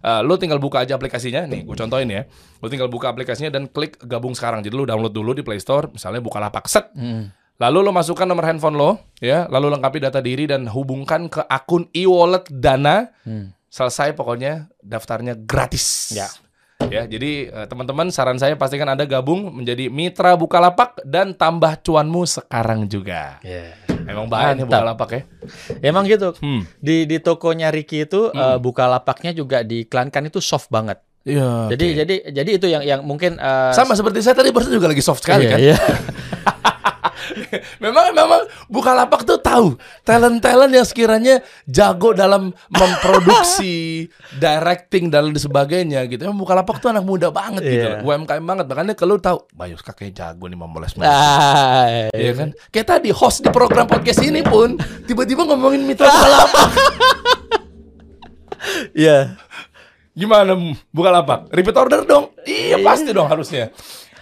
A: Eh, lo tinggal buka aja aplikasinya. Nih, gue contohin ya. Lo tinggal buka aplikasinya dan klik gabung sekarang. Jadi lo download dulu di Play Store. Misalnya buka lapak set.
B: Hmm.
A: Lalu lo masukkan nomor handphone lo, ya. Lalu lengkapi data diri dan hubungkan ke akun e-wallet Dana.
B: Hmm.
A: Selesai pokoknya daftarnya gratis.
B: Ya.
A: Ya, jadi eh, teman-teman saran saya pastikan Anda gabung menjadi mitra Bukalapak dan tambah cuanmu sekarang juga.
B: Iya.
A: Emang bahaya nih. Bukalapak ya.
B: Emang gitu.
A: Hmm.
B: Di di tokonya Ricky itu
A: Hmm.
B: eh, buka lapaknya juga diiklankan itu soft banget.
A: Iya.
B: Jadi
A: oke.
B: jadi jadi itu yang yang mungkin eh,
A: sama seperti saya tadi barusan juga lagi soft sekali
B: iya,
A: kan.
B: iya.
A: memang memang Bukalapak tuh tahu talent-talent yang sekiranya jago dalam memproduksi, directing dan lain sebagainya gitu. Emang Bukalapak tuh anak muda banget gitu.
B: Iya.
A: UMKM banget. Makanya kalau tahu, Bayu kakek jago nih memoles-moles.
B: Ah,
A: Iya kan? Kayak tadi host di program podcast ini pun tiba-tiba ngomongin mitra Bukalapak.
B: Iya.
A: Gimana Bukalapak? Repeat order dong? Iya pasti dong harusnya.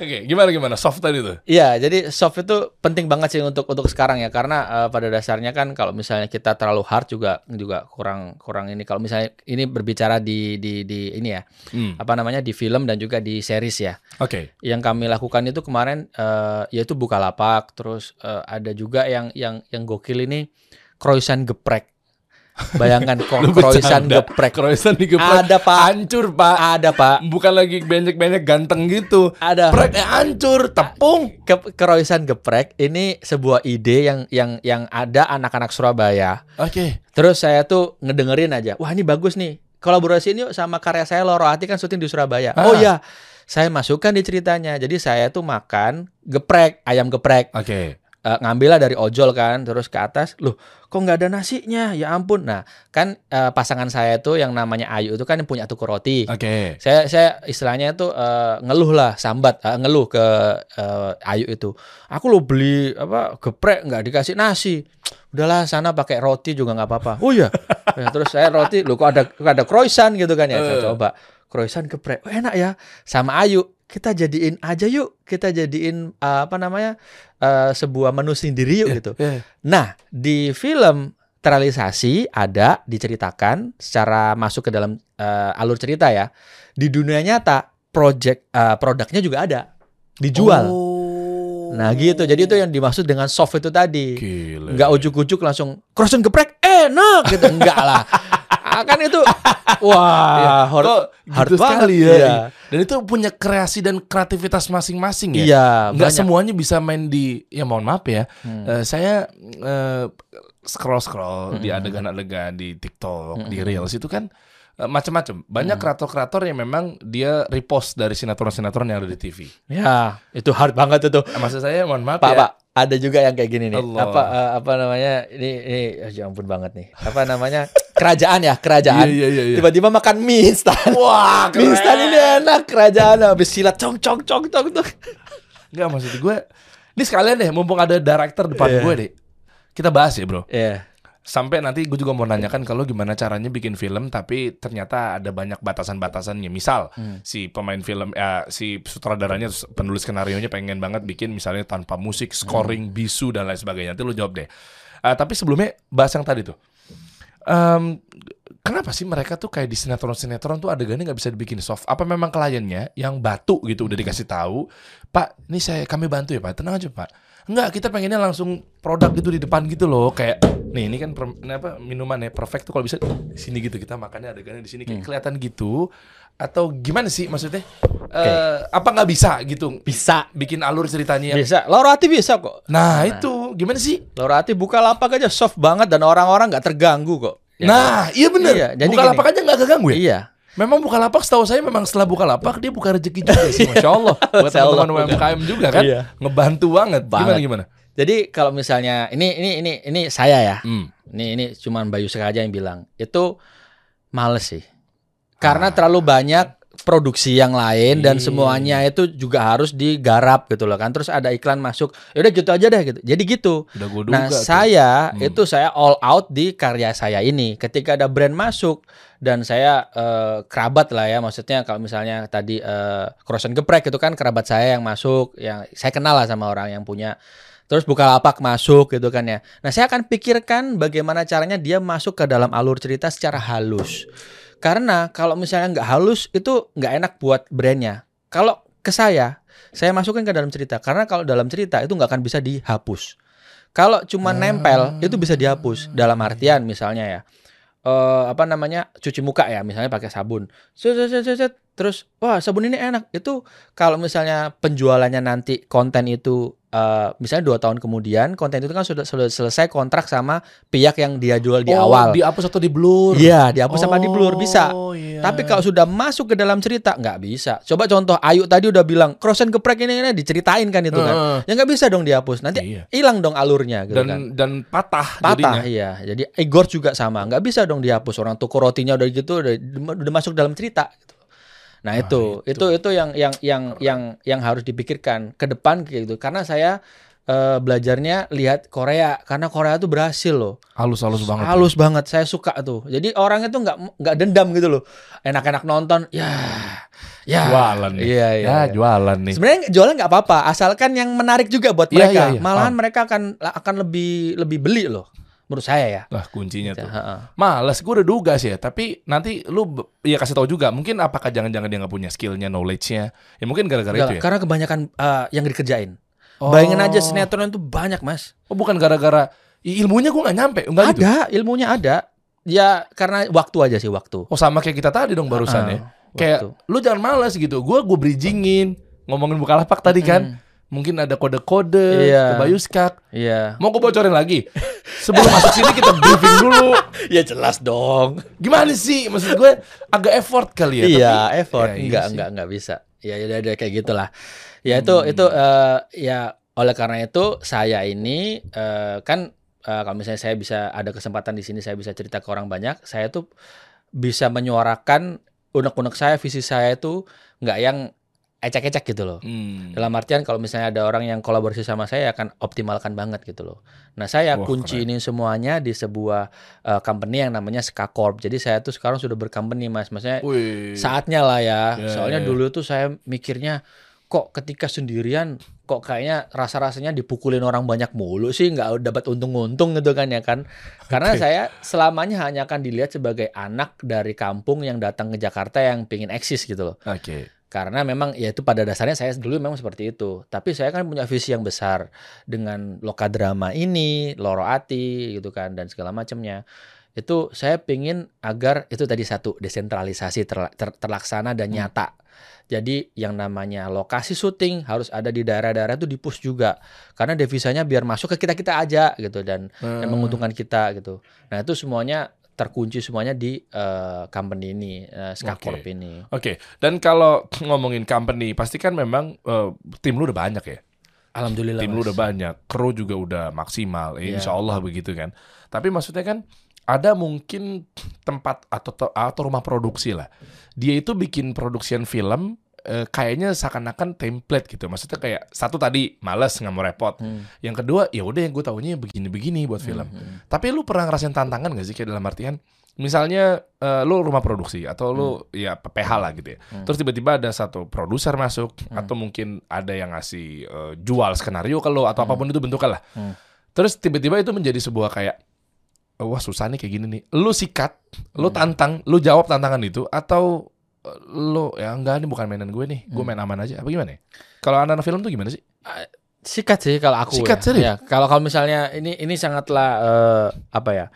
A: Oke, gimana gimana soft tadi tuh?
B: Iya, jadi soft itu penting banget sih untuk untuk sekarang ya karena eh, pada dasarnya kan kalau misalnya kita terlalu hard juga juga kurang kurang ini. Kalau misalnya ini berbicara di di di ini ya,
A: Hmm.
B: apa namanya di film dan juga di series ya.
A: Oke.
B: Yang kami lakukan itu kemarin eh, yaitu Bukalapak, terus eh, ada juga yang yang yang gokil ini croissant geprek. Bayangkan kok croissant
A: bercanda.
B: geprek.
A: Croissant digeprek.
B: Ada, Pak.
A: Hancur, Pak.
B: Ada, Pak.
A: Bukan lagi banyak-banyak ganteng gitu.
B: Ada.
A: Preknya hancur, tepung.
B: Ke croissant geprek ini sebuah ide yang yang yang ada anak-anak Surabaya.
A: Oke.
B: Terus saya tuh ngedengerin aja, wah ini bagus nih. Kolaborasi ini yuk sama karya saya Loro Hati kan syuting di Surabaya.
A: Ah.
B: Oh iya, saya masukkan di ceritanya. Jadi saya tuh makan geprek, ayam geprek.
A: Oke.
B: Eh, ngambillah dari ojol kan, terus ke atas. Loh, kok nggak ada nasinya? Ya ampun. Nah, kan eh, pasangan saya tuh yang namanya Ayu itu kan yang punya toko roti.
A: Oke.
B: Saya saya istilahnya itu eh, ngeluh lah, sambat, eh, ngeluh ke eh, Ayu itu. Aku lo beli apa geprek nggak dikasih nasi. Udahlah sana pakai roti juga nggak apa-apa. Oh iya. Ya, terus saya roti, lo kok ada kok ada croissant gitu kan ya. Saya coba croissant geprek. Oh, enak ya. Sama Ayu kita jadiin aja yuk. Kita jadiin eh, apa namanya? eh, sebuah menu sendiri yuk gitu.
A: Eh,
B: Nah, di film terrealisasi ada diceritakan secara masuk ke dalam eh, alur cerita ya. Di dunia nyata project eh, produknya juga ada dijual.
A: Oh.
B: Nah, gitu. Jadi itu yang dimaksud dengan soft itu tadi.
A: Gila.
B: Enggak ujuk-ujuk langsung croissant geprek enak gitu. Enggak lah. Ah, kan itu wah, hard,
A: Kok
B: hard
A: gitu
B: banget,
A: sekali ya.
B: iya.
A: Dan itu punya kreasi dan kreativitas masing-masing ya.
B: Iya,
A: Nggak
B: banyak.
A: semuanya bisa main di ya mohon maaf ya.
B: Hmm.
A: Eh, saya scroll scroll di
B: Mm-mm.
A: adegan-adegan di TikTok, di
B: Mm-mm.
A: Reels itu kan eh, macam-macam. Banyak
B: Mm.
A: kreator-kreator yang memang dia repost dari sinetron-sinetron yang ada di TV.
B: Ya, itu hard banget itu.
A: Eh, Maksud saya mohon maaf
B: Pak,
A: ya.
B: Pak, ada juga yang kayak gini nih.
A: Allah.
B: Apa eh, apa namanya? Ini ini oh, ya ampun banget nih. Apa namanya? Kerajaan ya, kerajaan.
A: Iya, iya, iya.
B: Tiba-tiba makan mie instan.
A: Wah,
B: mie instan ini enak kerajaan habis silat cong cong cong cong cong.
A: Enggak maksud gue. Ini sekalian deh, mumpung ada director depan
B: Iya.
A: gue deh. Kita bahas ya bro.
B: Iya.
A: Sampai nanti gue juga mau nanyakan kalau gimana caranya bikin film tapi ternyata ada banyak batasan-batasannya. Misal
B: Hmm.
A: si pemain film, ya, si sutradaranya, penulis skenario nya pengen banget bikin misalnya tanpa musik, scoring, bisu dan lain sebagainya. Nanti lu jawab deh. Ah, tapi sebelumnya bahas yang tadi tuh. Em, kenapa sih mereka tuh kayak di sinetron-sinetron tuh adegannya nggak bisa dibikin soft? Apa memang kliennya yang batu gitu udah dikasih tahu, Pak, ini saya kami bantu ya Pak, tenang aja Pak. Enggak, kita pengennya langsung produk gitu di depan gitu loh, kayak nih ini kan per- ini apa minuman ya perfect tuh kalau bisa di sini gitu kita makannya adegannya di sini kayak kelihatan gitu atau gimana sih maksudnya? Eh, apa nggak bisa gitu
B: Bisa.
A: bikin alur ceritanya?
B: Bisa. Lorati bisa kok.
A: Nah, itu gimana sih?
B: Lorati buka lapak aja soft banget dan orang-orang nggak terganggu kok. Ya
A: nah, iya bener.
B: Iya, jadi
A: buka
B: gini.
A: lapak aja nggak keganggu ya?
B: Iya.
A: Memang buka lapak setahu saya memang setelah buka lapak dia buka rezeki juga sih, masya Allah. Buat teman-teman UMKM juga kan,
B: Iya.
A: ngebantu banget. Gimana
B: Banget.
A: gimana?
B: Jadi kalau misalnya ini ini ini ini saya ya.
A: Hmm.
B: Ini ini cuman Bayu saja yang bilang. Itu males sih. Karena
A: Ah.
B: terlalu banyak produksi yang lain dan
A: Iya.
B: semuanya itu juga harus digarap gitu loh kan. Terus ada iklan masuk. Ya udah gitu aja deh gitu. Jadi gitu.
A: Udah duga
B: Nah,
A: tuh.
B: saya
A: Hmm.
B: itu saya all out di karya saya ini. Ketika ada brand masuk dan saya eh, kerabat lah ya, maksudnya kalau misalnya tadi eh, croissant geprek itu kan kerabat saya yang masuk, yang saya kenal lah sama orang yang punya. Terus buka lapak masuk gitu kan ya. Nah, saya akan pikirkan bagaimana caranya dia masuk ke dalam alur cerita secara halus. Karena kalau misalnya nggak halus itu nggak enak buat brandnya. Kalau ke saya, saya masukin ke dalam cerita. Karena kalau dalam cerita itu nggak akan bisa dihapus. Kalau cuma nempel itu bisa dihapus. Dalam artian misalnya ya, eh apa namanya cuci muka ya, misalnya pakai sabun. Set, set, set, set, set. Terus wah sabun ini enak itu kalau misalnya penjualannya nanti konten itu eh, misalnya dua tahun kemudian konten itu kan sudah, sudah selesai kontrak sama pihak yang dia jual di
A: Oh,
B: awal
A: dihapus atau di blur.
B: iya dihapus sama di blur bisa
A: Oh, iya.
B: tapi kalau sudah masuk ke dalam cerita nggak bisa coba contoh Ayu tadi udah bilang cross and geprek ini, ini diceritain kan itu kan
A: Heeh.
B: ya nggak bisa dong dihapus nanti
A: Iya.
B: hilang dong alurnya gitu
A: dan
B: kan
A: dan patah,
B: patah
A: jadinya.
B: iya jadi Igor juga sama nggak bisa dong dihapus orang toko rotinya udah gitu udah, udah masuk dalam cerita gitu. Nah
A: Nah,
B: itu,
A: itu.
B: itu itu yang yang yang yang yang harus dipikirkan ke depan kayak gitu karena saya eh, belajarnya lihat Korea karena Korea tuh berhasil loh
A: Halus-halus banget. ya.
B: halus banget saya suka tuh jadi orang itu nggak nggak dendam gitu loh enak-enak nonton ya ya
A: Jualan nih.
B: iya iya,
A: Ya,
B: iya.
A: jualan nih.
B: Sebenarnya jualan nggak apa-apa, asalkan yang menarik juga buat
A: Iya,
B: mereka.
A: iya, iya.
B: Malahan mereka akan akan lebih lebih beli loh, menurut saya ya.
A: Lah kuncinya tuh.
B: Heeh.
A: Males, gue udah duga sih ya. Tapi nanti lu ya kasih tahu juga. Mungkin apakah jangan-jangan dia nggak punya skillnya, knowledge-nya? Ya mungkin gara-gara itu ya.
B: Karena kebanyakan eh, yang dikerjain.
A: Oh.
B: Bayangin aja sinetron itu banyak mas.
A: Oh bukan gara-gara ilmunya gue nggak nyampe, enggak gitu.
B: ada ilmunya ada. Ya karena waktu aja sih waktu.
A: Oh sama kayak kita tadi dong barusan ya.
B: Heeh,
A: Kayak
B: waktu.
A: lu jangan malas gitu. Gue gue bridgingin ngomongin bukalapak tadi kan. Mungkin ada kode-kode,
B: Iya.
A: ke Bayuskak.
B: Iya.
A: Mau gue bocorin lagi? Sebelum masuk sini kita briefing dulu.
B: Ya jelas dong.
A: Gimana sih? Maksud gue agak effort kali ya.
B: iya,
A: tapi-
B: effort.
A: Ya, iya
B: enggak,
A: sih.
B: enggak, enggak bisa. Ya udah udah kayak gitulah. Ya itu
A: Hmm.
B: itu eh, ya oleh karena itu saya ini eh, kan eh, kalau misalnya saya bisa ada kesempatan di sini saya bisa cerita ke orang banyak, saya tuh bisa menyuarakan unek-unek saya, visi saya itu nggak yang ecek-ecek gitu loh.
A: Hmm.
B: Dalam artian kalau misalnya ada orang yang kolaborasi sama saya akan optimalkan banget gitu loh. Nah saya
A: Wah,
B: kunci
A: keren.
B: ini semuanya di sebuah uh, company yang namanya Ska Corp. Jadi saya tuh sekarang sudah bercompany mas. Maksudnya
A: Wih.
B: saatnya lah ya.
A: Ya,
B: Soalnya
A: ya.
B: dulu tuh saya mikirnya kok ketika sendirian kok kayaknya rasa-rasanya dipukulin orang banyak mulu sih nggak dapat untung-untung gitu kan ya kan. Karena
A: Oke.
B: saya selamanya hanya akan dilihat sebagai anak dari kampung yang datang ke Jakarta yang pingin eksis gitu loh
A: Oke.
B: Karena memang ya itu pada dasarnya saya dulu memang seperti itu tapi saya kan punya visi yang besar dengan lokadrama ini loro ati gitu kan dan segala macamnya itu saya pingin agar itu tadi satu desentralisasi terla- ter- terlaksana dan
A: Hmm.
B: nyata jadi yang namanya lokasi syuting harus ada di daerah-daerah itu dipus juga karena devisanya biar masuk ke kita kita aja gitu dan
A: Hmm.
B: yang menguntungkan kita gitu. Nah itu semuanya terkunci semuanya di eh, company ini, uh, Skakorp
A: Oke.
B: ini.
A: Oke, dan kalau ngomongin company, pasti kan memang eh, tim lu udah banyak ya.
B: Alhamdulillah.
A: Tim lu
B: Mas.
A: udah banyak, kru juga udah maksimal. Ya,
B: Iya.
A: Insya Allah begitu kan. Tapi maksudnya kan ada mungkin tempat atau atau rumah produksi lah. Dia itu bikin produksian film eh, kayaknya seakan-akan template gitu. Maksudnya kayak satu tadi males nggak mau repot.
B: Hmm.
A: Yang kedua ya udah yang gue taunya begini-begini buat film.
B: Hmm.
A: Tapi lu pernah ngerasain tantangan gak sih kayak dalam artian misalnya eh, lu rumah produksi atau lu ya PH lah gitu ya.
B: Hmm.
A: Terus tiba-tiba ada satu produser masuk
B: Hmm.
A: atau mungkin ada yang ngasih eh, jual skenario ke lu atau
B: Hmm.
A: apa pun itu bentuknya lah.
B: Hmm.
A: Terus tiba-tiba itu menjadi sebuah kayak wah susah nih kayak gini nih. Lu sikat, lu
B: Hmm.
A: tantang, lu jawab tantangan itu atau lu ya enggak ini bukan mainan gue nih. Gue
B: Hmm.
A: main aman aja. Apa gimana ya? Kalau anak-anak film tuh gimana sih?
B: Sikat sih kalau aku
A: Sikat,
B: ya.
A: serius?
B: Ya, kalau kalau misalnya ini ini sangatlah eh, apa ya?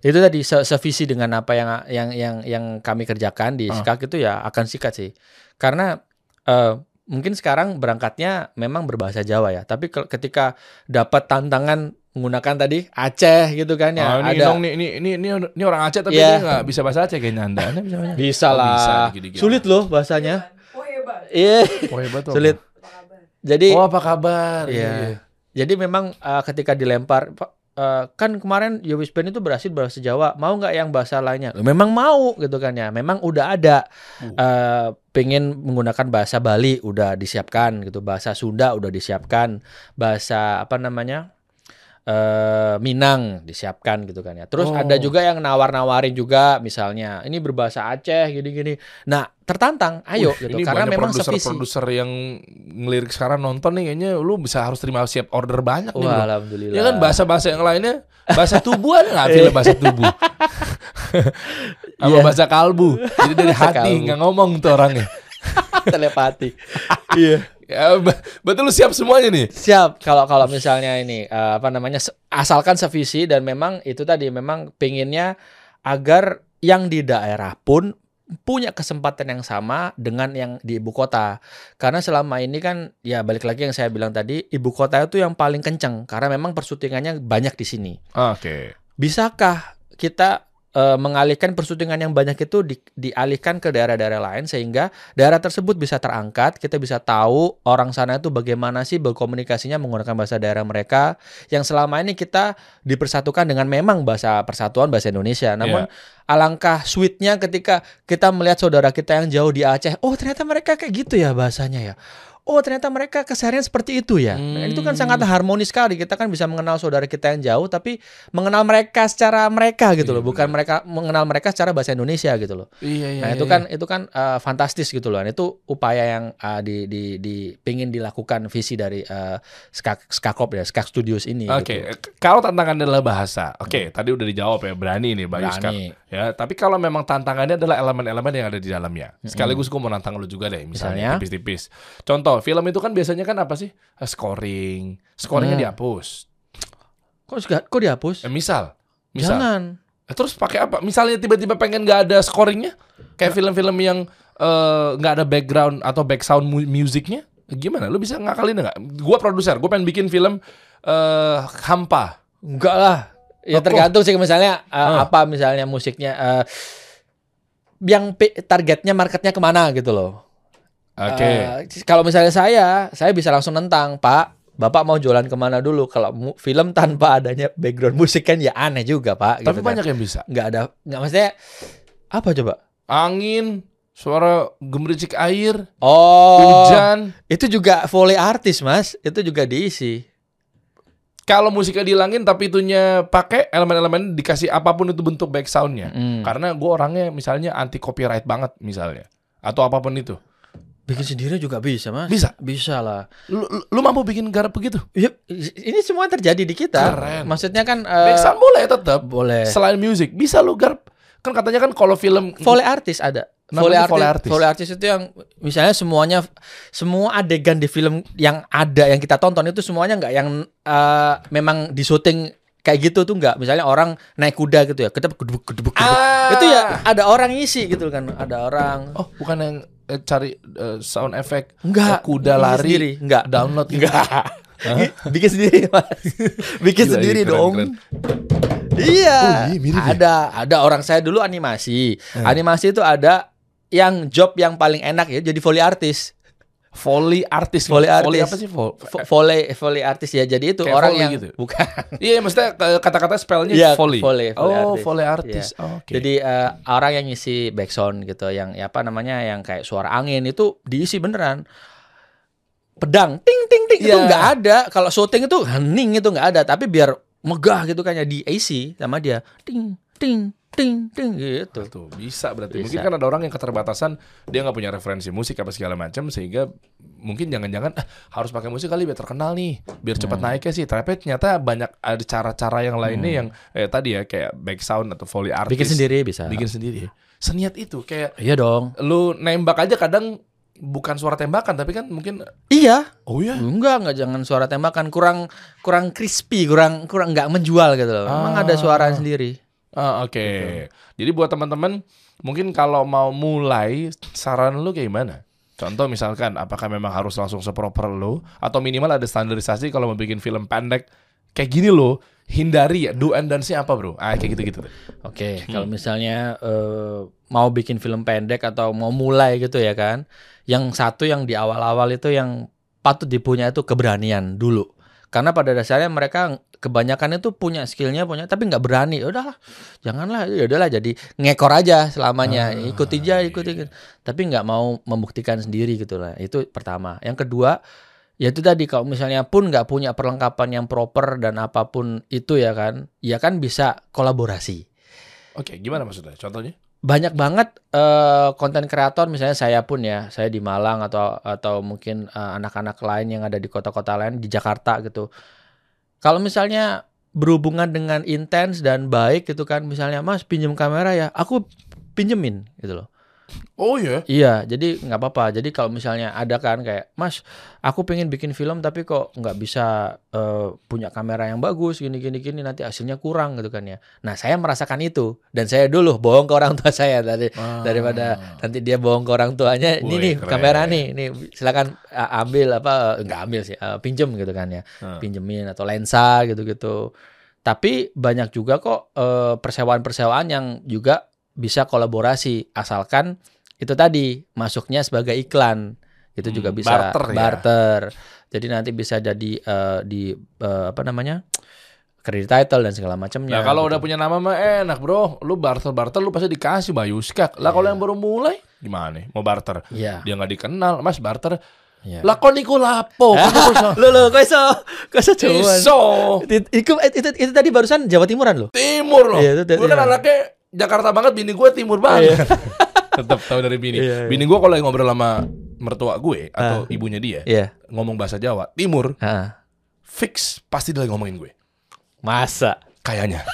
B: Itu tadi se sevisi dengan apa yang yang yang yang kami kerjakan di
A: Ah.
B: Skak itu ya akan sikat sih. Karena eh, mungkin sekarang berangkatnya memang berbahasa Jawa ya, tapi ke- ketika dapat tantangan menggunakan tadi Aceh gitu kan ya,
A: Ah, ini,
B: ada
A: dong, nih, ini, ini, ini, ini orang Aceh tapi
B: Iya.
A: dia nggak bisa bahasa Aceh kayaknya anda. Anda bisa bahasa
B: bisa
A: Oh,
B: lah.
A: bisa, dikit-dikit.
B: Sulit loh bahasanya.
D: Oh hebat.
B: Iya,
A: Oh hebat tuh.
B: sulit. Jadi
A: Oh apa kabar?
B: Iya. Jadi memang uh, ketika dilempar uh, kan kemarin Yowis Band itu berhasil bahasa Jawa, mau nggak yang bahasa lainnya? Memang mau gitu kan ya. Memang udah ada
A: Uh.
B: uh, pengen menggunakan bahasa Bali udah disiapkan gitu, bahasa Sunda udah disiapkan, bahasa apa namanya? Eh Minang disiapkan gitu kan ya. Terus
A: Oh.
B: ada juga yang nawar-nawarin juga misalnya ini berbahasa Aceh gini-gini. Nah, tertantang, ayo
A: Wih,
B: gitu
A: ini
B: karena memang sevisi.
A: produser-produser yang ngelirik sekarang nonton nih kayaknya lu bisa harus terima siap order banyak nih
B: Wah,
A: bro.
B: alhamdulillah.
A: Ya kan bahasa-bahasa yang lainnya bahasa tubuh ada nggak film bahasa tubuh? Sama
B: Iya.
A: bahasa kalbu. Jadi dari hati nggak ngomong tuh orangnya.
B: telepati. Iya.
A: Ya, be- betul lu siap semuanya nih.
B: Siap kalau kalau misalnya ini eh, apa namanya asalkan sevisi dan memang itu tadi memang pinginnya agar yang di daerah pun punya kesempatan yang sama dengan yang di ibu kota. Karena selama ini kan ya balik lagi yang saya bilang tadi, ibu kota itu yang paling kenceng karena memang persyutingannya banyak di sini.
A: Oke.
B: Bisakah kita eh, mengalihkan persyutingan yang banyak itu di- dialihkan ke daerah-daerah lain sehingga daerah tersebut bisa terangkat, kita bisa tahu orang sana itu bagaimana sih berkomunikasinya menggunakan bahasa daerah mereka yang selama ini kita dipersatukan dengan memang bahasa persatuan bahasa Indonesia. Namun alangkah sweetnya ketika kita melihat saudara kita yang jauh di Aceh, oh ternyata mereka kayak gitu ya bahasanya ya. Oh ternyata mereka keseharian seperti itu ya. Nah, itu kan
A: Hmm.
B: sangat harmonis sekali. Kita kan bisa mengenal saudara kita yang jauh, tapi mengenal mereka secara mereka gitu loh,
A: Iya,
B: bukan mereka mengenal mereka secara bahasa Indonesia gitu loh.
A: Iya iya.
B: Nah
A: iya,
B: itu
A: iya.
B: kan itu kan uh, fantastis gitu loh. Dan Itu upaya yang uh, di di di pingin dilakukan visi dari uh, Skak Skakop ya, Skak Studios ini.
A: Oke,
B: gitu.
A: kalau tantangannya adalah bahasa, oke, tadi udah dijawab ya, berani nih, Mbak Yuska.
B: Berani.
A: Ya, tapi kalau memang tantangannya adalah elemen-elemen yang ada di dalamnya. Sekaligus gue mau nantang lu juga deh, misalnya tipis-tipis. Contoh, film itu kan biasanya kan apa sih? Eh, Scoring, scoringnya
B: Hmm.
A: dihapus.
B: Kok kok dihapus?
A: Eh, misal, misal.
B: Jangan.
A: Eh, terus pakai apa? Misalnya tiba-tiba pengen nggak ada scoringnya, kayak film-film yang eh, nggak ada background atau back sound mu- musiknya, gimana? Lu bisa ngakalin nggak? Gua produser, gue pengen bikin film eh hampa.
B: Enggak lah. Ya tergantung sih misalnya uh,
A: Ah.
B: apa misalnya musiknya uh, yang targetnya marketnya ke mana gitu loh.
A: Oke.
B: Eh, kalau misalnya saya, saya bisa langsung nentang, Pak. Bapak mau jualan ke mana dulu? Kalau film tanpa adanya background musik kan ya aneh juga, Pak.
A: Tapi
B: gitu kan.
A: banyak yang bisa.
B: nggak ada, nggak maksudnya apa coba?
A: Angin, suara gemericik air,
B: Oh,
A: hujan.
B: itu juga foley artis, Mas. Itu juga diisi.
A: Kalau musiknya dihilangin tapi itunya pakai elemen-elemen dikasih apa pun itu bentuk back soundnya.
B: Hmm.
A: Karena gue orangnya misalnya anti copyright banget misalnya. Atau apa pun itu.
B: Bikin sendiri juga bisa, Mas.
A: Bisa.
B: Bisa lah.
A: Lu, lu- lu mampu bikin garap begitu?
B: Ya, ini semua terjadi di kita.
A: Keren.
B: Maksudnya kan eh,
A: back sound boleh tetap.
B: boleh.
A: Selain musik, bisa lu garap. Kan katanya kan kalau film
B: Foley artis ada. Foley artis,
A: foley artis.
B: foley artis itu yang misalnya semuanya semua adegan di film yang ada yang kita tonton itu semuanya nggak yang eh, memang di syuting kayak gitu tuh nggak. Misalnya orang naik kuda gitu ya, kedep kedebuk kedebuk. kedebuk.
A: Ah.
B: Itu ya ada orang ngisi gitu kan, ada orang.
A: Oh, bukan yang eh, cari eh, sound effect
B: Enggak,
A: eh, kuda lari
B: sendiri. Enggak.
A: download gitu.
B: Enggak. Bikin sendiri, Mas. Bikin
A: Gila,
B: sendiri
A: keren,
B: dong.
A: keren.
B: Iya.
A: Oh, iya, mirip ya?
B: ada, ada orang saya dulu animasi.
A: Eh.
B: Animasi itu ada yang job yang paling enak ya jadi foley artis.
A: Foley artis.
B: Foley
A: Foley
B: artis.
A: apa sih?
B: Vo- Foley foley artis ya. Jadi itu
A: Kayak
B: orang yang
A: gitu?
B: bukan.
A: Iya, maksudnya eh, kata-kata spellnya
B: Iya,
A: foley.
B: foley, foley
A: oh,
B: artis.
A: foley artis.
B: Iya.
A: Oh, Oke.
B: Jadi eh, orang yang ngisi backsound gitu yang ya apa namanya yang kayak suara angin itu diisi beneran. Pedang ting ting ting itu
A: Iya.
B: nggak ada. Kalau syuting itu hening itu nggak ada, tapi biar megah gitu kan ya di AC sama dia. Ting ting ting ting gitu.
A: Tuh, bisa berarti.
B: Bisa.
A: Mungkin kan ada orang yang keterbatasan dia nggak punya referensi musik apa segala macam sehingga mungkin jangan-jangan "Ah, harus pakai musik kali biar terkenal nih, biar cepat
B: Hmm.
A: naiknya sih. Tapi ternyata banyak ada cara-cara yang lainnya yang eh, tadi ya kayak back sound atau foley artis.
B: Bikin sendiri bisa.
A: Bikin sendiri. Seniat itu kayak
B: Iya dong.
A: lu nembak aja kadang bukan suara tembakan tapi kan mungkin
B: Iya.
A: oh ya
B: Enggak, enggak jangan suara tembakan kurang kurang crispy, kurang kurang enggak menjual gitu loh. Memang ada suara sendiri.
A: Ah, oke.
B: Gitu.
A: Jadi buat teman-teman, mungkin kalau mau mulai, saran lu kayak gimana? Contoh misalkan, apakah memang harus langsung seproper lu, atau minimal ada standarisasi kalau mau bikin film pendek kayak gini loh, hindari ya, do and dance-nya apa bro? Ah, kayak gitu-gitu.
B: Oke, kalau misalnya eh, mau bikin film pendek atau mau mulai gitu ya kan, yang satu yang di awal-awal itu yang patut dipunya itu keberanian dulu. Karena pada dasarnya mereka kebanyakan itu punya skillnya punya, tapi nggak berani. Ya Udahlah, janganlah. Ya udahlah, jadi ngekor aja selamanya,
A: Ah,
B: ikut aja,
A: iya.
B: ikut ikut. Tapi nggak mau membuktikan sendiri gitu lah. Itu pertama. Yang kedua, ya itu tadi kalau misalnya pun nggak punya perlengkapan yang proper dan apa pun itu ya kan, ya kan bisa kolaborasi
A: Oke, gimana maksudnya? Contohnya?
B: banyak banget eh, konten kreator misalnya saya pun ya saya di Malang atau atau mungkin eh, anak-anak lain yang ada di kota-kota lain di Jakarta gitu kalau misalnya berhubungan dengan intens dan baik gitu kan misalnya Mas pinjem kamera ya. Aku pinjemin gitu loh
A: Oh iya.
B: Iya, jadi nggak apa-apa. Jadi kalau misalnya ada kan kayak, Mas, aku pengen bikin film tapi kok nggak bisa eh, punya kamera yang bagus, gini gini gini, nanti hasilnya kurang gitu kan ya. Nah, saya merasakan itu dan saya dulu bohong ke orang tua saya dari
A: Ah.
B: daripada nanti dia bohong ke orang tuanya. Ini nih
A: keren.
B: kamera nih, nih silakan uh, ambil apa nggak ambil sih, uh, pinjem gitu kan ya,
A: Ah.
B: pinjemin atau lensa gitu-gitu. Tapi banyak juga kok eh, persewaan-persewaan yang juga bisa kolaborasi asalkan itu tadi masuknya sebagai iklan itu juga
A: Hmm,
B: bisa
A: barter ya.
B: barter. Jadi nanti bisa jadi eh, di eh, apa namanya credit title dan segala macamnya.
A: Nah kalau
B: gitu.
A: udah punya nama mah enak bro, lu barter barter lu pasti dikasih bayuskak. Lah kalau
B: Iya.
A: yang baru mulai gimana? nih? Mau barter?
B: Iya.
A: Dia nggak dikenal, mas barter.
B: Iya.
A: Lah kok niku lapo?
B: Lo lo kok iso kok iso cuman.
A: Iso.
B: Itu, itu, itu, itu tadi barusan Jawa Timuran lo.
A: Timur loh.
B: Iya, itu-
A: gue kan
B: iya.
A: anaknya Jakarta banget, bini gue timur banget. Tetap tahu dari bini.
B: Iya, iya.
A: Bini gue kalau lagi ngobrol sama mertua gue atau ibunya dia,
B: Iya.
A: ngomong bahasa Jawa, timur,
B: Ah.
A: fix pasti dia lagi ngomongin gue.
B: Masa
A: Kayaknya.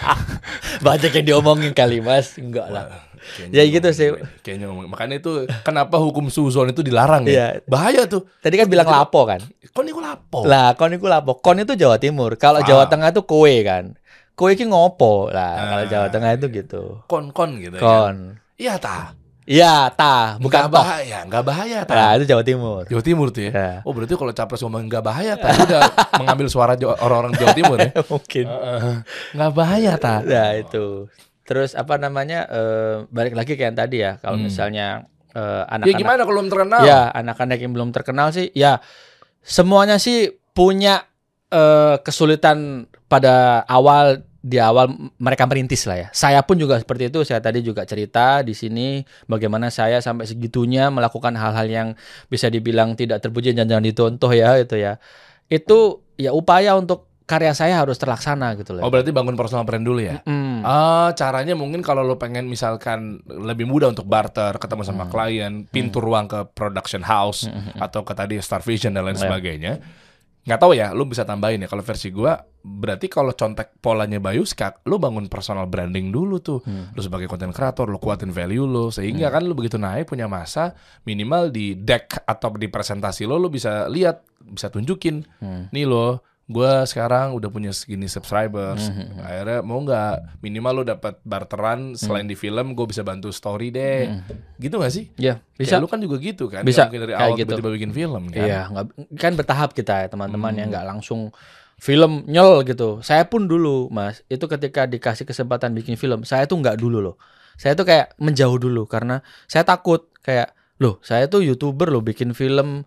B: banyak yang diomongin kali Mas? Enggak lah.
A: Kayaknya
B: Ya gitu sih.
A: Kayaknya ngomongin. Makanya itu kenapa hukum suzon itu dilarang ya?
B: Iya.
A: Bahaya tuh.
B: Tadi kan bilang lapo kan?
A: Kok niku lapo?
B: Lah, kon itu lapo. Kon itu Jawa Timur. Kalau
A: Paham.
B: Jawa Tengah itu kowe kan. Kowe iki ngopo lah. Kalau
A: Ah.
B: Jawa Tengah itu gitu.
A: Kon-kon gitu ya.
B: Kon.
A: Iya ta.
B: Iya, ta, bukan toh.
A: bahaya, nggak bahaya ta.
B: Nah, itu Jawa Timur.
A: Jawa Timur tuh ya.
B: Ya.
A: Oh berarti kalau capres ngomong nggak bahaya, tadi udah mengambil suara orang-orang Jawa Timur ya.
B: Mungkin.
A: Heeh. Nggak bahaya ta.
B: Nah, itu. Terus apa namanya? eh, balik lagi kayak yang tadi ya. Kalau
A: Hmm.
B: misalnya eh,
A: Ya
B: anak-anak
A: gimana kalau belum terkenal?
B: Ya, anak-anak yang belum terkenal sih, ya semuanya sih punya eh, kesulitan pada awal di awal mereka merintis lah ya. Saya pun juga seperti itu. Saya tadi juga cerita di sini bagaimana saya sampai segitunya melakukan hal-hal yang bisa dibilang tidak terpuji dan jangan dicontoh ya itu ya. Itu ya upaya untuk karya saya harus terlaksana gitu loh.
A: Oh berarti bangun personal brand dulu ya?
B: Mm.
A: Ah, caranya mungkin kalau lo pengen misalkan lebih mudah untuk barter, ketemu sama
B: Hmm.
A: klien, pintu ruang ke production house
B: hmm.
A: atau ke tadi Star Vision dan lain
B: Ya.
A: sebagainya. Nggak tahu ya, lo bisa tambahin ya. Kalau versi gua, berarti kalau contek polanya Bayu Skak, lo bangun personal branding dulu tuh.
B: Hmm.
A: Lo sebagai content creator, lo kuatin value lo sehingga kan lo begitu naik punya masa minimal di deck atau di presentasi lo lo bisa lihat, bisa tunjukin
B: Hmm.
A: nih lo gue sekarang udah punya segini subscribers
B: Mhm.
A: akhirnya mau nggak minimal lo dapat barteran selain di film gue bisa bantu story deh
B: Mhm.
A: gitu gak sih
B: Ya,
A: bisa lu kan juga gitu kan
B: Bisa,
A: Nggak mungkin dari awal
B: gitu.
A: tiba-tiba bikin film kan
B: Iya, nggak kan bertahap kita ya teman-teman ya
A: Hmm.
B: nggak langsung film nyel gitu. Saya pun dulu, Mas, itu ketika dikasih kesempatan bikin film, saya tuh nggak dulu loh. Saya tuh kayak menjauh dulu karena saya takut kayak, loh, saya tuh youtuber loh bikin film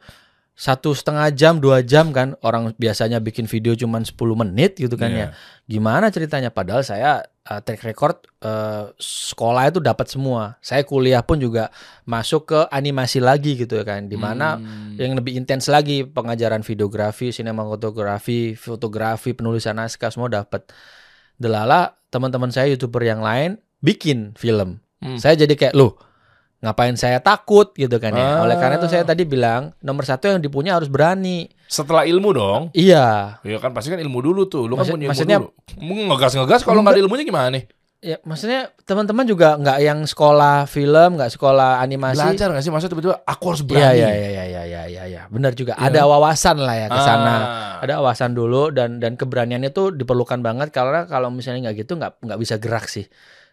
B: satu setengah jam dua jam kan orang biasanya bikin video cuman 10 menit gitu kan
A: Iya.
B: ya gimana ceritanya padahal saya uh, track record uh, sekolah itu dapat semua saya kuliah pun juga masuk ke animasi lagi gitu ya kan di mana
A: Hmm.
B: yang lebih intens lagi pengajaran videografi, sinematografi, fotografi, penulisan naskah semua dapat. Delala teman-teman saya youtuber yang lain bikin film.
A: Hmm.
B: Saya jadi kayak loh ngapain saya takut gitu kan ya.
A: Ah.
B: Oleh karena itu saya tadi bilang nomor satu yang dipunya harus berani.
A: setelah ilmu dong
B: Iya.
A: ya kan pasti kan ilmu dulu tuh lu kan
B: Maksud-
A: punya ilmu
B: maksudnya-
A: dulu Mau ngegas-ngegas kalau nggak ada ilmunya gimana nih
B: Ya maksudnya teman-teman juga nggak yang sekolah film, nggak sekolah animasi.
A: belajar nggak sih maksudnya tiba-tiba aku harus
B: Iya
A: berani
B: iya iya iya iya iya iya ya. Benar juga.
A: Iya.
B: Ada wawasan lah ya ke sana.
A: Ah.
B: ada awasan dulu dan dan keberanian itu diperlukan banget karena kalau misalnya nggak gitu nggak nggak bisa gerak sih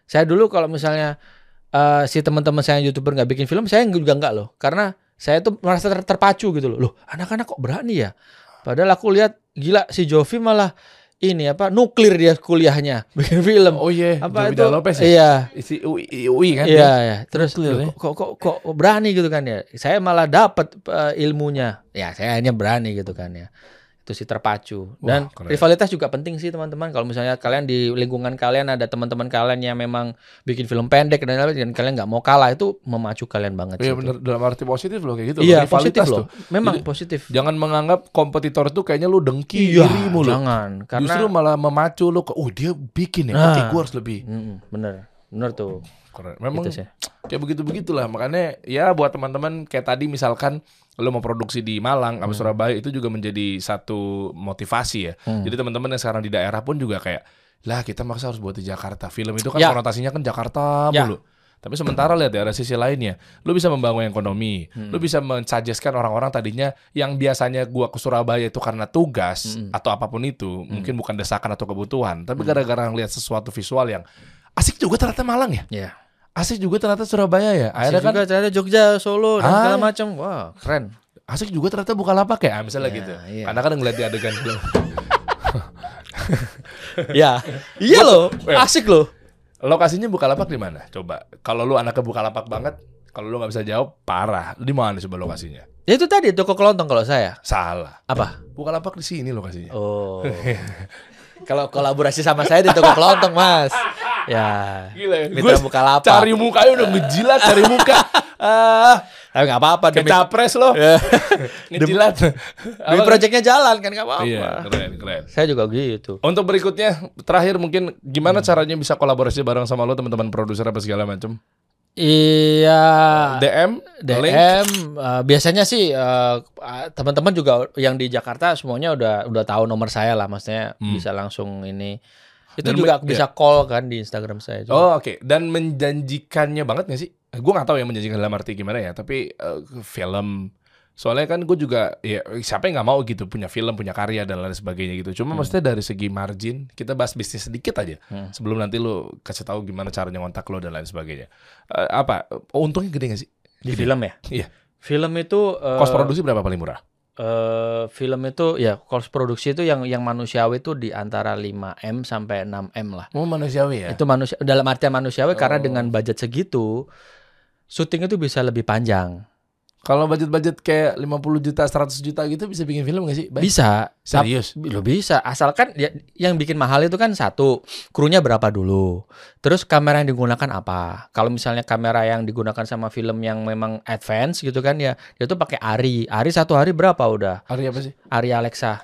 B: saya dulu kalau misalnya eh, si teman-teman saya yang youtuber nggak bikin film saya juga nggak loh karena saya tuh merasa ter- terpacu gitu loh loh anak-anak kok berani ya padahal aku lihat gila si Jovi malah ini apa nuklir dia kuliahnya bikin film
A: oh iya
B: apa
A: Jovi
B: itu
A: Lopez ya
B: iya
A: isi UI, UI kan
B: Iya, ya. Terus
A: Nuklir
B: loh,
A: ya.
B: kok, kok kok kok berani gitu kan ya. Saya malah dapat eh, ilmunya. Ya, saya hanya berani gitu kan ya. Itu sih terpacu. Dan
A: Wah, keren.
B: rivalitas juga penting sih teman-teman. Kalau misalnya kalian di lingkungan kalian ada teman-teman kalian yang memang bikin film pendek dan lain-lain dan kalian nggak mau kalah itu memacu kalian banget
A: Iya bener dalam arti positif loh kayak gitu
B: Iya,
A: loh.
B: positif loh.
A: tuh.
B: Memang
A: Jadi,
B: positif.
A: Jangan menganggap kompetitor itu kayaknya lu dengki
B: Iya,
A: dirimu loh.
B: jangan. Karena
A: Justru malah memacu lu ke, oh dia bikin ya,
B: Nah.
A: gue harus lebih.
B: Mm, bener. Bener tuh.
A: Keren. Memang
B: Gitu sih.
A: kayak begitu-begitulah. Makanya ya buat teman-teman kayak tadi misalkan lu mau produksi di Malang atau Surabaya itu juga menjadi satu motivasi ya.
B: Hmm.
A: Jadi teman-teman yang sekarang di daerah pun juga kayak lah kita maksa harus buat di Jakarta. Film itu kan
B: Ya.
A: konotasinya kan Jakarta
B: Ya.
A: mulu. Tapi sementara lihat ya ada sisi lainnya. Lu bisa membangun ekonomi, lu bisa mensuggestkan orang-orang tadinya yang biasanya gua ke Surabaya itu karena tugas atau apa pun itu, mungkin bukan desakan atau kebutuhan, tapi gara-gara ngelihat sesuatu visual yang asik juga ternyata Malang ya.
B: Iya.
A: Asik juga ternyata Surabaya ya. Akhirnya
B: Asik
A: kan
B: juga ternyata Jogja, Solo dan
A: Ah.
B: segala macam. Wah, keren.
A: asik juga ternyata buka lapak ya, misalnya
B: Iya,
A: gitu.
B: iya.
A: Karena kan ngeliat di adegan film.
B: Ya. Iya loh,
A: Eh.
B: asik loh.
A: Lokasinya Bukalapak di mana? Coba. Kalau lu anaknya Bukalapak banget, kalau lu nggak bisa jawab, parah. Di mana coba lokasinya?
B: Ya itu tadi toko kelontong kalau saya.
A: Salah.
B: Apa?
A: Bukalapak di sini lokasinya.
B: Oh. kalau kolaborasi sama saya di toko kelontong, Mas. Ya.
A: Gila.
B: Mitra
A: Gua
B: Bukalapak.
A: Cari mukanya udah ngejilat, cari muka. Ah,
B: Tapi nggak apa-apa demi,
A: kecapres lo.
B: Ya.
A: ngejilat.
B: demi
A: Apa?
B: proyeknya jalan kan nggak apa-apa.
A: Iya, keren, keren.
B: Saya juga gitu.
A: Untuk berikutnya, terakhir mungkin gimana caranya bisa kolaborasi bareng sama lo teman-teman produser apa segala macam?
B: Iya.
A: DM,
B: DM
A: link.
B: eh, biasanya sih eh, teman-teman juga yang di Jakarta semuanya udah udah tahu nomor saya lah maksudnya
A: Hmm.
B: bisa langsung ini itu
A: Dan
B: juga
A: me-
B: bisa call kan di Instagram saya juga.
A: Oh oke, dan menjanjikannya banget gak sih? Gue nggak tahu ya menjanjikan dalam arti gimana ya, tapi eh, film soalnya kan gue juga ya siapa yang nggak mau gitu punya film, punya karya dan lain sebagainya gitu. Cuma maksudnya dari segi margin kita bahas bisnis sedikit aja
B: Hmm.
A: sebelum nanti lu kasih tahu gimana caranya ngontak lo dan lain sebagainya. Eh, apa untungnya gede gak sih?
B: di
A: Gede.
B: film ya.
A: Iya.
B: Film itu eh,
A: Kos produksi berapa paling murah?
B: Eh, film itu ya cost produksi itu yang yang manusiawi itu di antara 5 m sampai 6 m lah.
A: Oh manusiawi ya.
B: Itu manusia dalam artian manusiawi karena
A: Oh.
B: dengan budget segitu syuting itu bisa lebih panjang.
A: Kalau budget-budget kayak 50 juta, 100 juta gitu bisa bikin film gak sih? Bay?
B: Bisa.
A: Serius?
B: Lo bisa, asalkan ya, yang bikin mahal itu kan satu, krunya berapa dulu. Terus kamera yang digunakan apa? Kalau misalnya kamera yang digunakan sama film yang memang advance gitu kan ya, dia tuh pakai Ari. Ari satu hari berapa udah?
A: Ari apa sih?
B: Ari Alexa.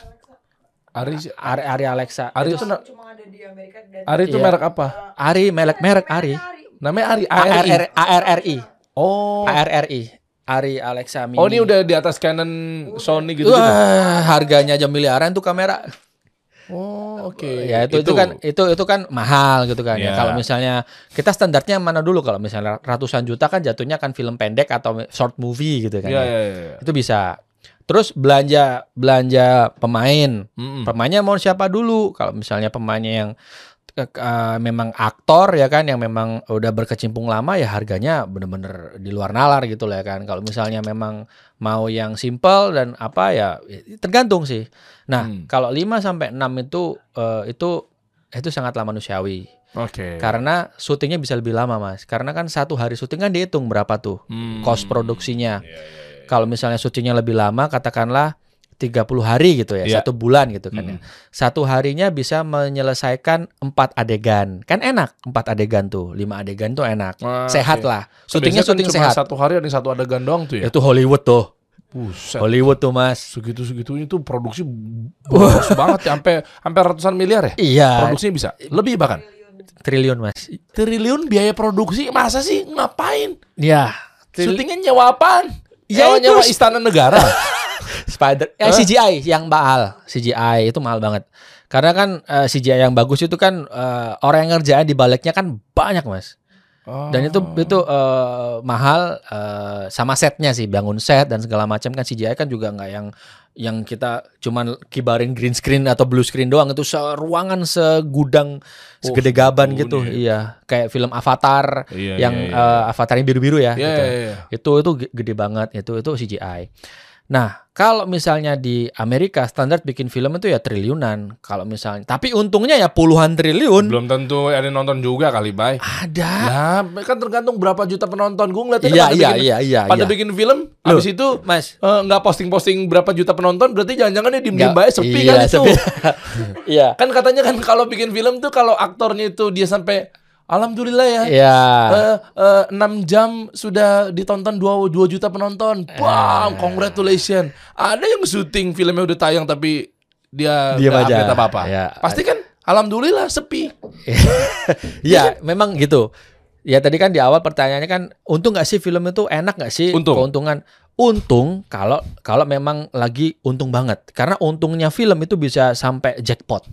A: Ari
B: Ari, Ari Alexa.
A: Ari
B: itu
A: itu
D: cuma ada di Amerika dan
A: Ari itu
B: Iya.
A: merek apa?
B: Ari merek merek Ari.
A: Namanya Ari ARI.
B: ARR ARRI.
A: Oh.
B: ARRI. Ari Alexa Mini.
A: Oh ini udah di atas Canon Sony gitu gitu.
B: Wah, harganya aja miliaran tuh kamera.
A: Oh oke.
B: Ya itu, itu kan itu itu kan mahal gitu kan ya.
A: Iya.
B: Kalau misalnya kita standarnya mana dulu kalau misalnya ratusan juta kan jatuhnya kan film pendek atau short movie gitu kan.
A: Iya
B: ya.
A: iya iya.
B: Itu bisa. Terus belanja belanja pemain.
A: Mm-mm.
B: Pemainnya mau siapa dulu? Kalau misalnya pemainnya yang eh, memang aktor ya kan yang memang udah berkecimpung lama ya harganya bener-bener di luar nalar gitu lah ya kan. Kalau misalnya memang mau yang simple dan apa ya ya tergantung sih. Nah,
A: Hmm.
B: kalau 5 sampai 6 itu eh, itu itu sangatlah manusiawi.
A: Oke.
B: Karena syutingnya bisa lebih lama, Mas. Karena kan satu hari syuting kan dihitung berapa tuh
A: Hmm.
B: cost produksinya.
A: Iya, iya, iya.
B: Kalau misalnya syutingnya lebih lama, katakanlah 30 hari gitu ya,
A: Iya.
B: satu bulan gitu kan ya.
A: Mm.
B: Satu harinya bisa menyelesaikan empat adegan. Kan enak, empat adegan tuh, lima adegan tuh enak.
A: Ah,
B: sehat
A: oke.
B: lah. Syutingnya
A: Biasanya kan
B: syuting sehat.
A: Satu hari ada satu adegan doang tuh ya.
B: Itu Hollywood tuh.
A: Buset.
B: Hollywood tuh, Mas.
A: Segitu segitunya tuh produksi bagus banget ya, sampai sampai ratusan miliar ya.
B: Iya,
A: Produksinya bisa lebih bahkan.
B: triliun, Mas.
A: Triliun biaya produksi masa sih ngapain?
B: Iya. Tril-
A: Syutingnya nyewa apaan?
B: Ya
A: Nyewa, istana negara.
B: Spider eh,
A: Hah?
B: CGI yang mahal. CGI itu mahal banget. Karena kan eh, CGI yang bagus itu kan eh, orang yang ngerjain di baliknya kan banyak, Mas. Dan itu
A: Oh.
B: itu eh, mahal eh, sama setnya sih, bangun set dan segala macam kan CGI kan juga nggak yang yang kita cuman kibarin green screen atau blue screen doang itu seruangan segudang segede gaban
A: segitunya
B: gitu.
A: ya.
B: Iya, kayak film Avatar
A: Iya,
B: yang
A: iya, iya.
B: eh, Avatar yang biru-biru ya
A: Iya,
B: gitu.
A: iya, iya.
B: Itu itu ge- gede banget itu itu CGI. Nah, kalau misalnya di Amerika standar bikin film itu ya triliunan. Kalau misalnya, tapi untungnya ya puluhan triliun.
A: Belum tentu ada yang nonton juga kali, Bay.
B: Ada.
A: Ya, kan tergantung berapa juta penonton. Gue ngeliatnya
B: Iya,
A: pada
B: iya,
A: bikin,
B: iya, iya,
A: pada
B: iya.
A: bikin film,
B: Loh.
A: habis itu
B: Mas,
A: eh, nggak posting-posting berapa juta penonton, berarti jangan-jangan dia diem-diem baik sepi
B: iya,
A: kan itu.
B: Iya.
A: Kan katanya kan kalau bikin film tuh kalau aktornya itu dia sampai Alhamdulillah ya.
B: Iya.
A: eh, eh, 6 jam sudah ditonton 2, 2 juta penonton.
B: Eh.
A: Wow, congratulations. Ada yang syuting filmnya udah tayang tapi dia nggak
B: aja.
A: update apa-apa.
B: Ya.
A: Pasti kan alhamdulillah sepi.
B: Iya, memang gitu. Ya tadi kan di awal pertanyaannya kan untung nggak sih film itu enak nggak sih
A: Untung.
B: keuntungan? Untung kalau kalau memang lagi untung banget karena untungnya film itu bisa sampai jackpot.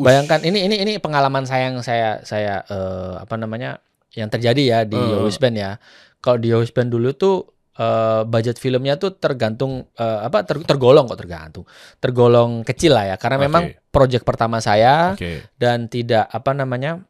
B: Bayangkan ini ini ini pengalaman saya yang saya saya eh, apa namanya yang terjadi ya di
A: Hmm.
B: Yowis Band ya. Kalau di Yowis Band dulu tuh eh, budget filmnya tuh tergantung eh, apa ter- tergolong kok tergantung tergolong kecil lah ya karena
A: Oke.
B: memang project pertama saya
A: Oke.
B: dan tidak apa namanya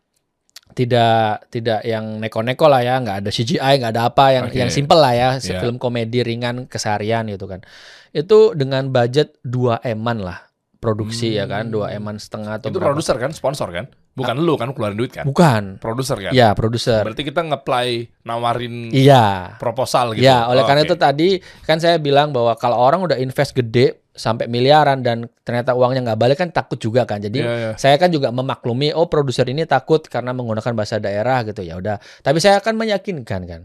B: tidak tidak yang neko-neko lah ya nggak ada CGI nggak ada apa yang
A: Oke.
B: yang simple lah ya
A: Iya.
B: film komedi ringan keseharian gitu kan itu dengan budget 2 eman lah produksi ya kan 2 eman setengah atau
A: Itu produser kan, sponsor kan? Bukan lu kan keluarin duit kan?
B: bukan
A: Produser kan?
B: ya produser
A: Berarti kita nge-apply nawarin
B: iya
A: proposal gitu.
B: Ya, oleh
A: Oh,
B: karena
A: oke.
B: itu tadi kan saya bilang bahwa kalau orang udah invest gede sampai miliaran dan ternyata uangnya nggak balik kan takut juga kan. Jadi
A: Iya, iya.
B: saya kan juga memaklumi oh produser ini takut karena menggunakan bahasa daerah gitu ya udah. Tapi saya akan meyakinkan kan.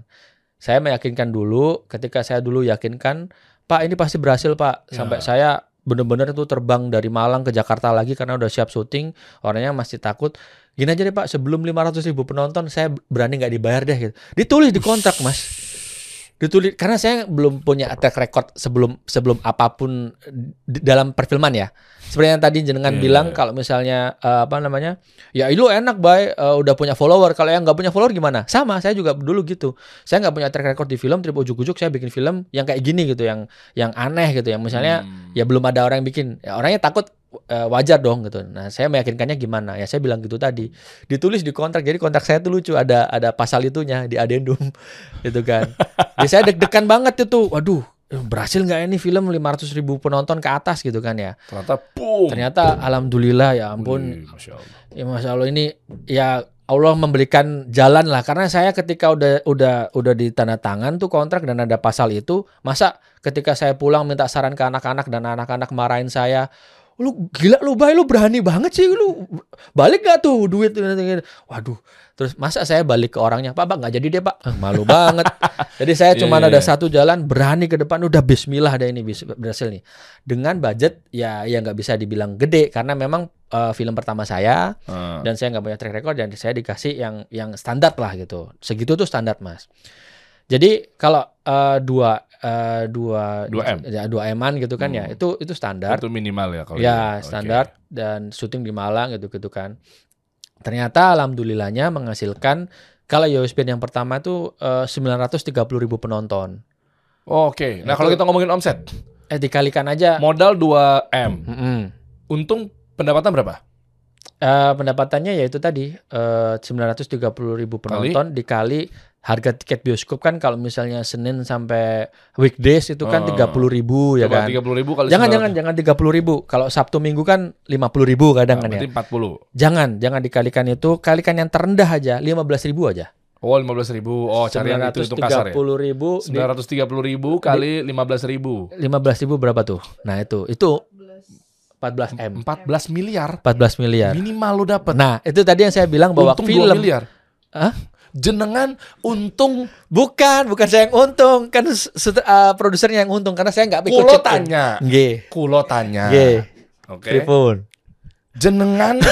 B: Saya meyakinkan dulu ketika saya dulu yakinkan Pak ini pasti berhasil Pak sampai
A: Ya.
B: saya bener-bener itu terbang dari Malang ke Jakarta lagi karena udah siap syuting. Orangnya masih takut. Gini aja deh Pak sebelum 500 ribu penonton saya berani nggak dibayar deh gitu. Ditulis di kontrak Mas ditulis karena saya belum punya track record sebelum sebelum apa pun di dalam perfilman ya. Seperti yang tadi jenengan
A: Iya,
B: bilang
A: iya.
B: kalau misalnya eh, apa namanya ya itu enak bay. Eh, udah punya follower. Kalau yang nggak punya follower gimana? Sama saya juga dulu gitu. Saya nggak punya track record di film tapi ujuk-ujuk saya bikin film yang kayak gini gitu yang yang aneh gitu. Yang misalnya
A: Hmm.
B: ya belum ada orang yang bikin. Ya, orangnya takut eh, wajar dong gitu. Nah saya meyakinkannya gimana? Ya saya bilang gitu tadi. Ditulis di kontrak jadi kontrak saya tuh lucu. Ada ada pasal itunya di adendum gitu kan. Jadi saya deg-degan banget itu. Waduh eh, berhasil nggak ini film 500 ribu penonton ke atas gitu kan ya?
A: Ternyata boom.
B: ternyata alhamdulillah ya ampun.
A: Wih, Masya Allah.
B: ya masya allah ini ya Allah memberikan jalan lah. Karena saya ketika udah udah udah di tanda tangan tuh kontrak dan ada pasal itu masa ketika saya pulang minta saran ke anak-anak dan anak-anak marahin saya lu gila lu bay. Lu berani banget sih. Lu balik gak tuh duit? Waduh. Terus masa saya balik ke orangnya? Pak pak nggak jadi deh pak. Eh, malu banget. Jadi saya
A: Iya,
B: cuma
A: iya,
B: ada
A: iya.
B: satu jalan berani ke depan. Udah Bismillah deh ini berhasil nih. Dengan budget ya ya nggak bisa dibilang gede. Karena memang eh, film pertama saya
A: Ah.
B: dan saya nggak punya track record dan saya dikasih yang yang standar lah gitu. Segitu tuh standar mas. Jadi kalau eh, dua eh, dua
A: 2M.
B: ya dua eman gitu kan ya
A: Hmm.
B: itu itu standar
A: Itu minimal ya kalau
B: ya
A: gitu. Oke.
B: standar dan syuting di Malang gitu gitu kan ternyata alhamdulillahnya menghasilkan kalau Band yang pertama tuh eh, 930 ribu penonton
A: Oh, Oke. Nah, kalau
B: Itu-
A: kita ngomongin omset,
B: eh dikalikan aja
A: modal 2M.
B: Mm-mm.
A: Untung pendapatan berapa?
B: Eh, pendapatannya yaitu tadi eh 930 ribu penonton dikali harga tiket bioskop kan kalau misalnya Senin sampai weekdays itu kan
A: Oh.
B: 30 ribu ya
A: Coba
B: kan
A: 30 ribu kali
B: jangan
A: 900.
B: jangan jangan 30 ribu kalau Sabtu Minggu kan 50 ribu kadang
A: Nah,
B: kan ya
A: berarti 40.
B: jangan jangan dikalikan itu kalikan yang terendah aja 15 ribu aja
A: Oh, 15 ribu. Oh, cari yang itu hitung kasar ya.
B: 930 ribu di
A: 930 ribu kali 15 ribu.
B: 15 ribu berapa tuh nah itu itu 14 m
A: 14 miliar.
B: 14 miliar
A: Minimal lu dapet.
B: nah itu tadi yang saya bilang bahwa
A: untung
B: film
A: 2 miliar.
B: Hah?
A: Jenengan untung
B: Bukan, bukan saya yang untung, kan uh, produsernya yang untung karena saya nggak ikut
A: kulo tanya.
B: Nggih,
A: Kulo tanya.
B: nggih.
A: Oke.
B: Pripun?
A: Jenengan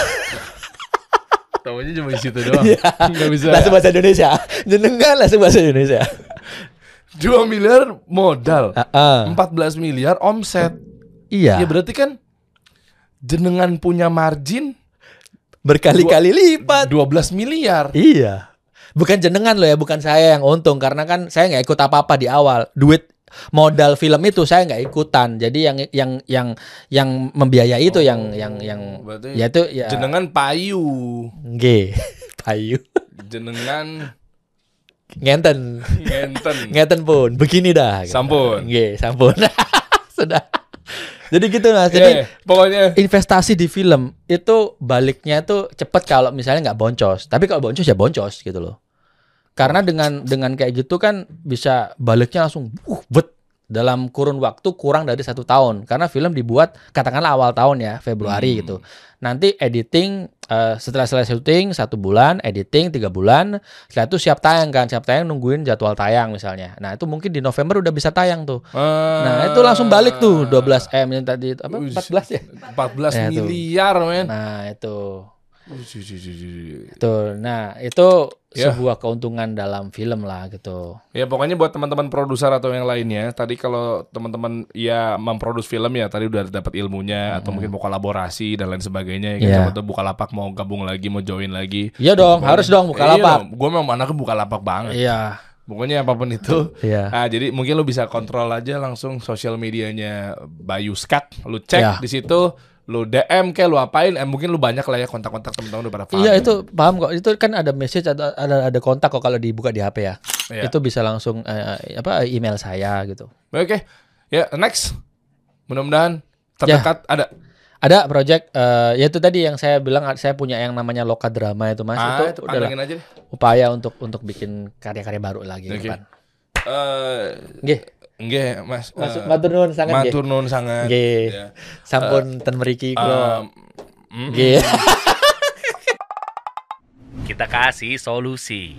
A: Tahunya cuma di situ doang.
B: Iya.
A: Enggak bisa.
B: Langsung bahasa Indonesia. Jenengan langsung bahasa Indonesia.
A: 2 miliar modal.
B: Heeh.
A: 14 miliar omset.
B: Iya.
A: Ya berarti kan jenengan punya margin
B: Berkali-kali lipat.
A: 12 miliar.
B: Iya. Bukan jenengan loh ya, bukan saya yang untung karena kan saya nggak ikut apa-apa di awal. Duit modal film itu saya nggak ikutan. Jadi yang yang yang yang membiayai itu yang yang yang
A: Oh, Berarti
B: ya itu ya
A: jenengan payu.
B: nggih. Payu.
A: Jenengan
B: Ngenten.
A: ngenten.
B: Ngeten pun. Begini dah.
A: Sampun.
B: Nggih, sampun. Sudah. Jadi gitu Mas. Jadi
A: Eh, pokoknya
B: investasi di film itu baliknya tuh cepet kalau misalnya nggak boncos. Tapi kalau boncos ya boncos gitu loh. Karena dengan dengan kayak gitu kan bisa baliknya langsung uh bet dalam kurun waktu kurang dari satu tahun. Karena film dibuat katakanlah awal tahun ya Februari
A: Hmm.
B: gitu. Nanti editing eh, setelah selesai syuting satu bulan, editing tiga bulan. Setelah itu siap tayang kan, siap tayang nungguin jadwal tayang misalnya. Nah itu mungkin di November udah bisa tayang tuh. Nah itu langsung balik tuh 12 m yang tadi apa
A: Wih,
B: 14 ya.
A: 14
B: Ya, tuh.
A: miliar men.
B: Nah itu Tuh, nah itu
A: Ya.
B: sebuah keuntungan dalam film lah gitu.
A: Ya pokoknya buat teman-teman produser atau yang lainnya, tadi kalau teman-teman ya memproduksi film ya tadi udah dapat ilmunya atau mungkin mau kolaborasi dan lain sebagainya ya kan
B: Iya.
A: siapa tahu Bukalapak mau gabung lagi, mau join lagi.
B: Iya dong, harus dong buka lapak.
A: Gue memang anaknya Bukalapak banget.
B: Iya.
A: Pokoknya apa pun itu.
B: Iya.
A: Nah, jadi mungkin lu bisa kontrol aja langsung sosial medianya Bayu Skak, lu cek
B: Iya.
A: di situ, lu DM kayak lu apain, eh, mungkin lu banyak lah ya kontak-kontak teman-teman udah pada paham.
B: Iya itu paham kok. Itu kan ada message ada ada, ada kontak kok kalau dibuka di HP ya.
A: Iya.
B: Itu bisa langsung eh, apa email saya gitu.
A: Oke. Ya, next. Mudah-mudahan
B: Ya.
A: terdekat ada
B: Ada project eh ya itu tadi yang saya bilang saya punya yang namanya Loka Drama itu Mas.
A: ah,
B: itu,
A: itu
B: adalah
A: pantengin aja deh.
B: upaya untuk untuk bikin karya-karya baru lagi
A: Oke.
B: depan.
A: Eh,
B: Nggih.
A: Nggih, Mas.
B: Mas
A: Eh,
B: matur nuwun sangat nggih.
A: matur nuwun sangat.
B: Nggih.
A: Ya.
B: Sampun ten mriki kula.
A: Um, mm,
B: Nggih.
C: Kita kasih solusi.